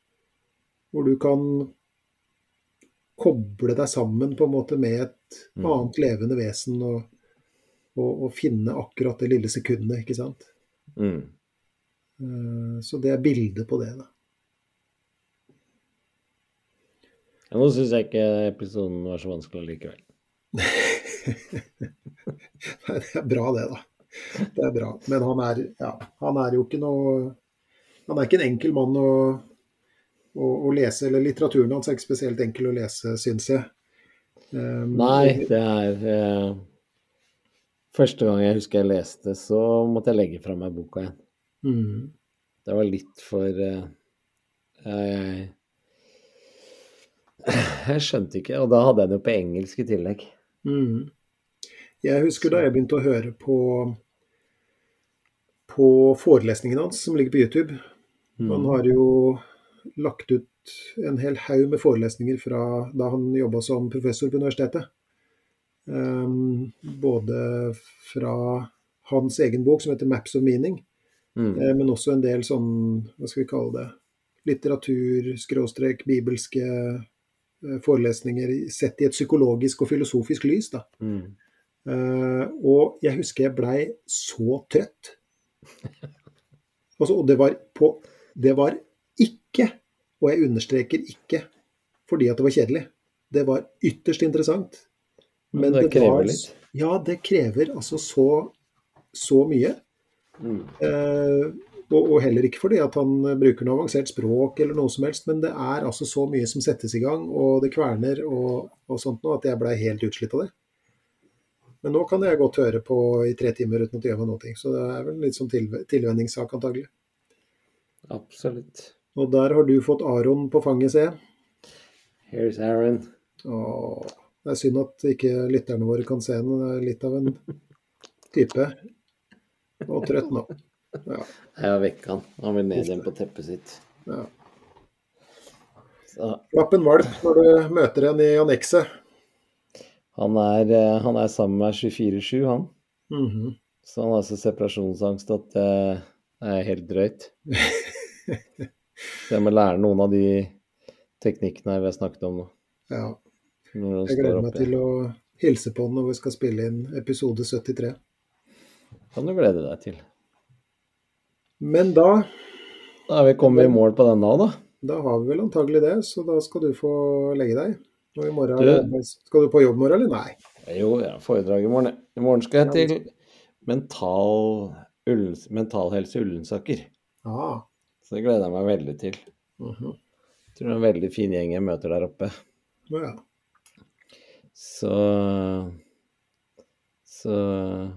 hvor du kan koble deg sammen på en måte med et Mm. annet levende vesen og, og, og finne akkurat det lille sekundet, ikke sant. Mm. Eh, Så det er bildet på det, da. Ja, nå syns jeg ikke episoden var så vanskelig likevel. Nei, det er bra, det, da. Det er bra. Men han er, ja, han er jo ikke noe Han er ikke en enkel mann å, å, å lese. Eller litteraturen hans er ikke spesielt enkel å lese, syns jeg. Um, Nei, det er eh, Første gang jeg husker jeg leste, så måtte jeg legge fra meg boka igjen. Mm, Det var litt for eh, jeg, jeg skjønte ikke, og da hadde jeg det jo på engelsk i tillegg. mm. Jeg husker da jeg begynte å høre på på forelesningen hans som ligger på YouTube. Mm. Han har jo lagt ut en hel haug med forelesninger fra da han jobba som professor på universitetet. Um, både fra hans egen bok som heter 'Maps of Meaning', Mm. eh, men også en del sånn, hva skal vi kalle det, litteratur, skråstrek, bibelske forelesninger sett i et psykologisk og filosofisk lys. da. Mm. Uh, og jeg husker jeg blei så trøtt. Altså, og det var på Det var ikke, og jeg understreker ikke, fordi at det var kjedelig. Det var ytterst interessant. Men det krever var, litt. Ja, det krever altså så, så mye. Mm. Eh, og, og heller ikke fordi at han bruker noe avansert språk eller noe som helst, men det er altså så mye som settes i gang, og det kverner og, og sånt nå, at jeg blei helt utslitt av det. Men nå kan jeg godt høre på i tre timer uten at det gjør meg noe, så det er vel litt sånn til, tilvenningssak antagelig. Absolutt. Og der har du fått Aron på fanget, ser jeg. Here's Aaron. Åh, det er synd at ikke lytterne våre kan se den. Det er litt av en type. Og trøtt nå. Ja, Jeg vekka han. Han vil ned igjen på teppet sitt. ja. En valp når du møter en i annekset. han er, eh, han er sammen med meg 24-7, han. Mhm. Så han har så separasjonsangst at det er helt drøyt. Så jeg må lære noen av de teknikkene her vi har snakket om nå. Ja. Jeg gleder meg til å hilse på den når vi skal spille inn episode 73. Kan du glede deg til. Men da, Da er vi kommet i mål på den da, da. da har vi vel antagelig det, så da skal du få legge deg. Og i morgen, Du- Skal du på jobb i morgen, eller? Nei. Jo, jeg har foredrag i morgen. I morgen skal jeg til mental, Ullens, Mental Helse Ullensaker. Ah. Så det gleder jeg meg veldig til. mhm. Jeg tror det er en veldig fin gjeng jeg møter der oppe. Ja. Så Så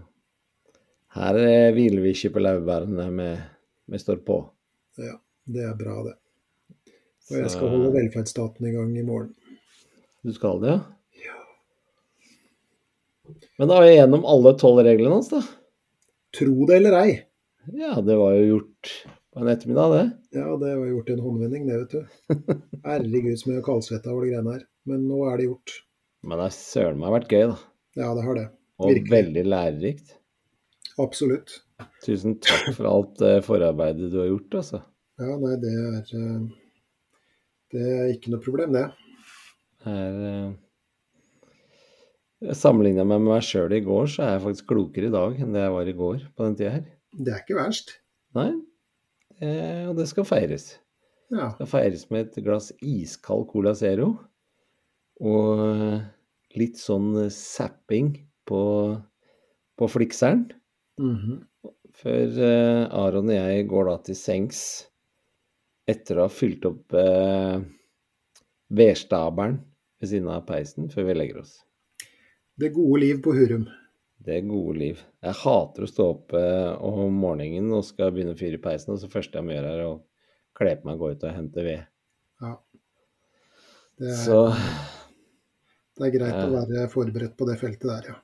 her hviler vi ikke på laurbærene, vi, vi står på. ja. Det er bra, det. Og jeg skal holde velferdsstaten i gang i morgen. Du skal det, ja? ja. Men da er vi gjennom alle tolv reglene hans, da. Tro det eller ei. Ja, det var jo gjort på en ettermiddag, det. Ja, det var gjort i en håndvending, det, vet du. Herregud, som jeg har kaldsvetta over de greiene her. Men nå er det gjort. Men det har søren meg vært gøy, da. Ja, det har det. Og veldig lærerikt. Absolutt. Tusen takk for alt eh, forarbeidet du har gjort, altså. Ja, nei, det er eh, Det er ikke noe problem, det. Her, er eh, Sammenligna med meg sjøl i går, så er jeg faktisk klokere i dag enn det jeg var i går på den tida her. Det er ikke verst. Nei, eh, og det skal feires. Ja. Det skal feires med et glass iskald Cola Zero og litt sånn zapping på, på flikseren. Mhm. Før eh, Aron og jeg går da til sengs etter å ha fylt opp eh, vedstabelen ved siden av peisen før vi legger oss. Det gode liv på Hurum. Det gode liv. Jeg hater å stå opp eh, om morgenen og skal begynne å fyre i peisen, og så første jeg må gjøre, er å kle på meg og gå ut og hente ved. Ja. Det er, Så det er greit å være forberedt på det feltet der, ja.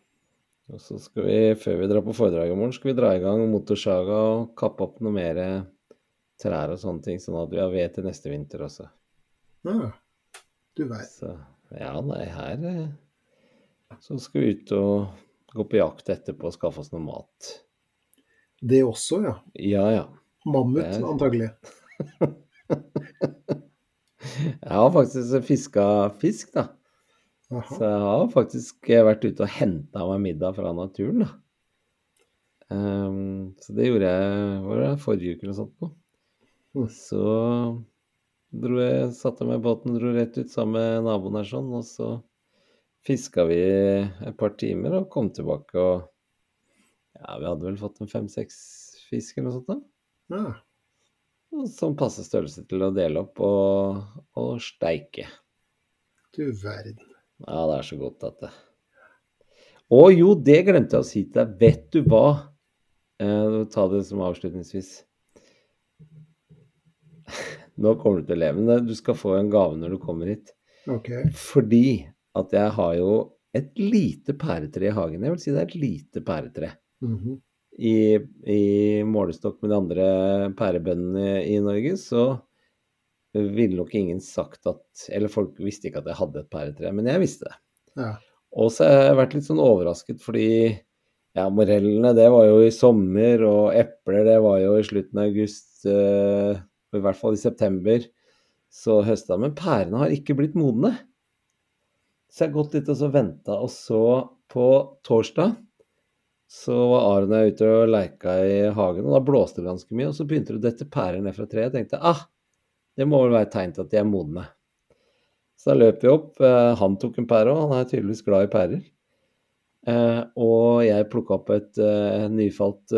Og så skal vi, før vi drar på foredrag i morgen, skal vi dra i gang motorsaga og kappe opp noe mer trær og sånne ting, sånn at vi har ved til neste vinter også. ja. Du veit. Ja, nei, her eh, så skal vi ut og gå på jakt etterpå og skaffe oss noe mat. Det også, ja. Ja, ja. Mammut, er- antagelig. Jeg har faktisk fiska fisk, da. Aha. Så jeg har faktisk vært ute og henta meg middag fra naturen, da. Um, så det gjorde jeg var det forrige uke eller noe sånt. Nå. Mm. Så dro jeg, satte jeg meg i båten dro rett ut sammen med naboen her sånn, og så fiska vi et par timer og kom tilbake og Ja, vi hadde vel fått en fem-seks fisk eller noe sånt, da. Ja. Og Sånn passe størrelse til å dele opp og, og steike. Du verden. Ja, det er så godt at det Å jo, det glemte jeg å si til deg. Vet du hva? Eh, ta det som avslutningsvis. Nå kommer du til å leve med det. du skal få en gave når du kommer hit. Ok. Fordi at jeg har jo et lite pæretre i hagen. Jeg vil si det er et lite pæretre. Mhm. I, I målestokk med de andre pærebøndene i Norge, så ville nok ingen sagt at Eller folk visste ikke at jeg hadde et pæretre, men jeg visste det. Ja. Og så har jeg vært litt sånn overrasket fordi ja, morellene det var jo i sommer, og epler det var jo i slutten av august, eh, i hvert fall i september. Så høsta. Men pærene har ikke blitt modne. Så jeg har gått litt og så venta, og så på torsdag så var Aron og jeg ute og leika i hagen, og da blåste det ganske mye. Og så begynte det å dette pærer ned fra treet. Jeg tenkte ah, det må vel være et tegn til at de er modne. Så da løp vi opp. eh, Han tok en pære òg, han er tydeligvis glad i pærer. Eh, og jeg plukka opp et eh, nyfalt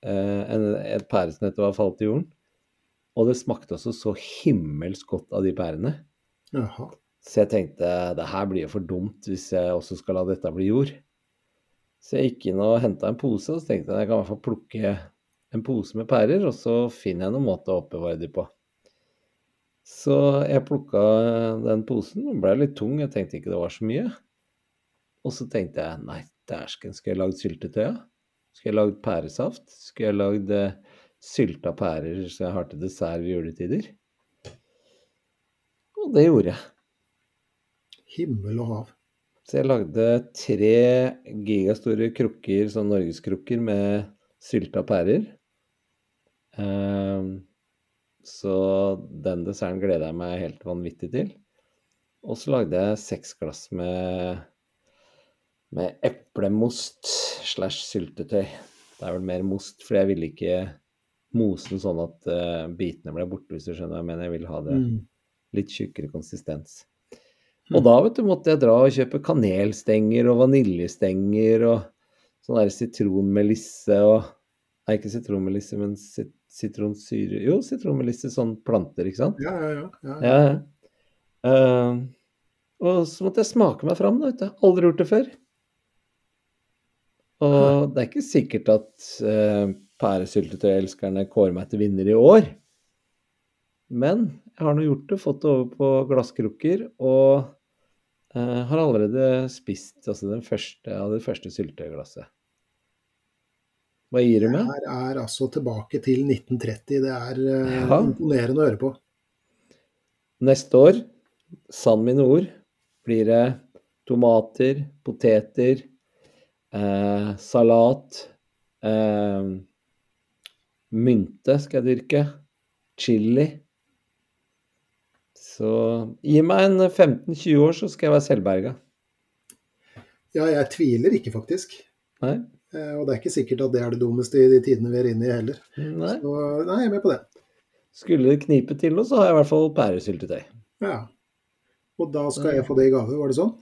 en, et pære som nettopp var falt i jorden. Og det smakte også så himmelsk godt av de pærene. Jaha. Så jeg tenkte det her blir jo for dumt hvis jeg også skal la dette bli jord. Så jeg gikk inn og henta en pose, og så tenkte jeg jeg kan i hvert fall plukke en pose med pærer, og så finner jeg noen måte å oppbevare de på. Så jeg plukka den posen, den ble litt tung, jeg tenkte ikke det var så mye. Og så tenkte jeg nei, dæsken, skal jeg lage syltetøy, Skal jeg lage pæresaft? Skal jeg lage eh, sylta pærer så jeg har til dessert ved juletider? Og det gjorde jeg. Himmel og hav. Så jeg lagde tre gigastore krukker, sånn norgeskrukker, med sylta pærer. Ehm, så den desserten gleder jeg meg helt vanvittig til. Og så lagde jeg seks glass med, med eplemost slash syltetøy. Det er vel mer most, for jeg ville ikke mose den sånn at uh, bitene ble borte, hvis du skjønner hva jeg mener. Jeg vil ha det Mm. litt tjukkere konsistens. Og da vet du, måtte jeg dra og kjøpe kanelstenger og vaniljestenger og sånn der sitronmelisse og Nei, ikke sitronmelisse, men sit sitronsyre Jo, sitronmelisse, sånn planter, ikke sant? Ja, ja, ja. ja. Ja. Eh, og så måtte jeg smake meg fram, da, vet du. Aldri gjort det før. Og det er ikke sikkert at uh, pæresyltetøyelskerne kårer meg til vinner i år. Men jeg har nå gjort det, fått det over på glasskrukker, og uh, har allerede spist altså den første av det første syltetøyglasset. Hva gir du med? Her er altså tilbake til 1930. Det er eh, Ja. imponerende å høre på. Neste år, sann mine ord, blir det tomater, poteter, eh, salat, Eh, mynte skal jeg dyrke. Chili. Så gi meg en 15-20 år, så skal jeg være selvberga. Ja, jeg tviler ikke, faktisk. Nei? Eh, Og det er ikke sikkert at det er det dummeste i de tidene vi er inne i heller. Nei. Så nei, jeg er med på det. Skulle det knipe til noe, så har jeg i hvert fall pæresyltetøy. Ja. Og da skal jeg få det i gave, var det sånn?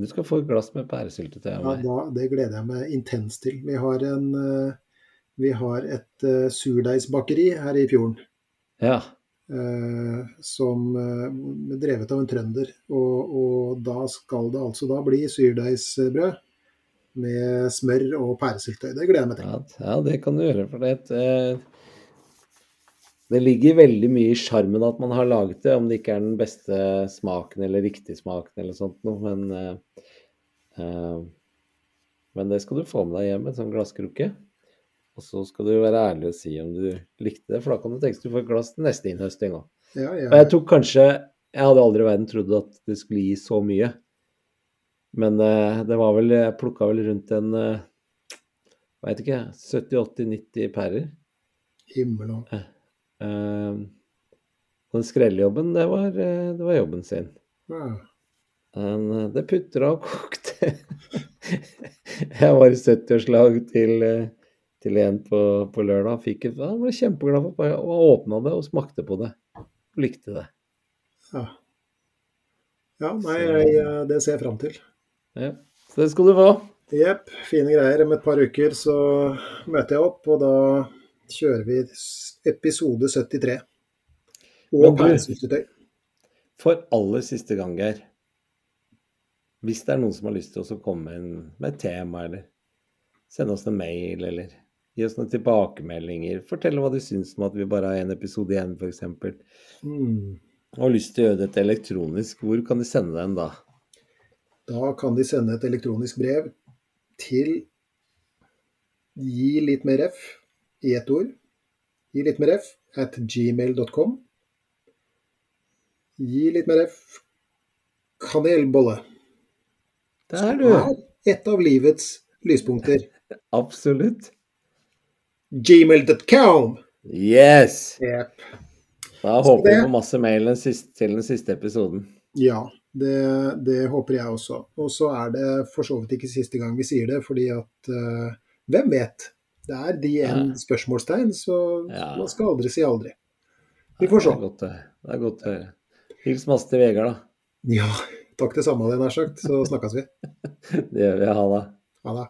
Du skal få et glass med pæresyltetøy av Ja, da, det gleder jeg meg intenst til. Vi har, en, eh, vi har et uh, surdeigsbakeri her i fjorden. Ja. Uh, som er drevet av en trønder. Og, og da skal det altså da bli surdeigsbrød med smør og pæresyltetøy. Det gleder jeg meg til. Ja, ja, det kan du gjøre. For det, det ligger veldig mye i sjarmen at man har laget det, om det ikke er den beste smaken eller riktig smaken eller sånt noe. Men, uh, men det skal du få med deg hjem, en sånn glasskrukke. Og så skal du være ærlig og si om du likte det, for da kan du tenke deg du får et glass til neste innhøsting òg. Ja, Og jeg jeg, tok kanskje Jeg hadde aldri i verden trodd at det skulle gi så mye. Men eh, det var vel Jeg plukka vel rundt en uh, Veit ikke, 70-80-90 pærer. himmel og Eh, den skrellejobben, det var, eh, det var jobben sin. ja. Men eh, det putra og kokte. jeg var i 70-årslag til, eh, til en på, på lørdag. Fikk han ble kjempeglad for. Og åpna det og smakte på det. Og likte det. ja. Ja, nei, jeg, eh, det ser jeg fram til. Ja. Så det skal du få. Jepp, fine greier. Om et par uker så møter jeg opp, og da kjører vi episode 73. Men Og pæresyltetøy. For aller siste gang, Geir. Hvis det er noen som har lyst til å komme med et tema, eller sende oss en mail, eller gi oss noen tilbakemeldinger, fortelle hva de syns om at vi bare har én episode igjen, f.eks., Mm. og har lyst til å gjøre dette elektronisk, hvor kan de sende den da? Da kan de sende et elektronisk brev til gi litt mer f i ett ord. Gi litt mer f at gmail.com. Gi litt mer f kanelbolle. Det er du. Er et av livets lyspunkter. Absolutt. Gmail.com. Yes! Yep. Da håper vi på masse mail til den siste episoden. Ja, det, det håper jeg også. Og så er det for så vidt ikke siste gang vi sier det, fordi at uh, hvem vet? Det er de en Ja. spørsmålstegn, så Ja. man skal aldri si aldri. Vi får se. Det er godt å høre. Hils masse til Vegard, da. Ja, takk det samme, hadde jeg nær sagt. Så snakkes vi. Det gjør vi. Ha det. Ha det.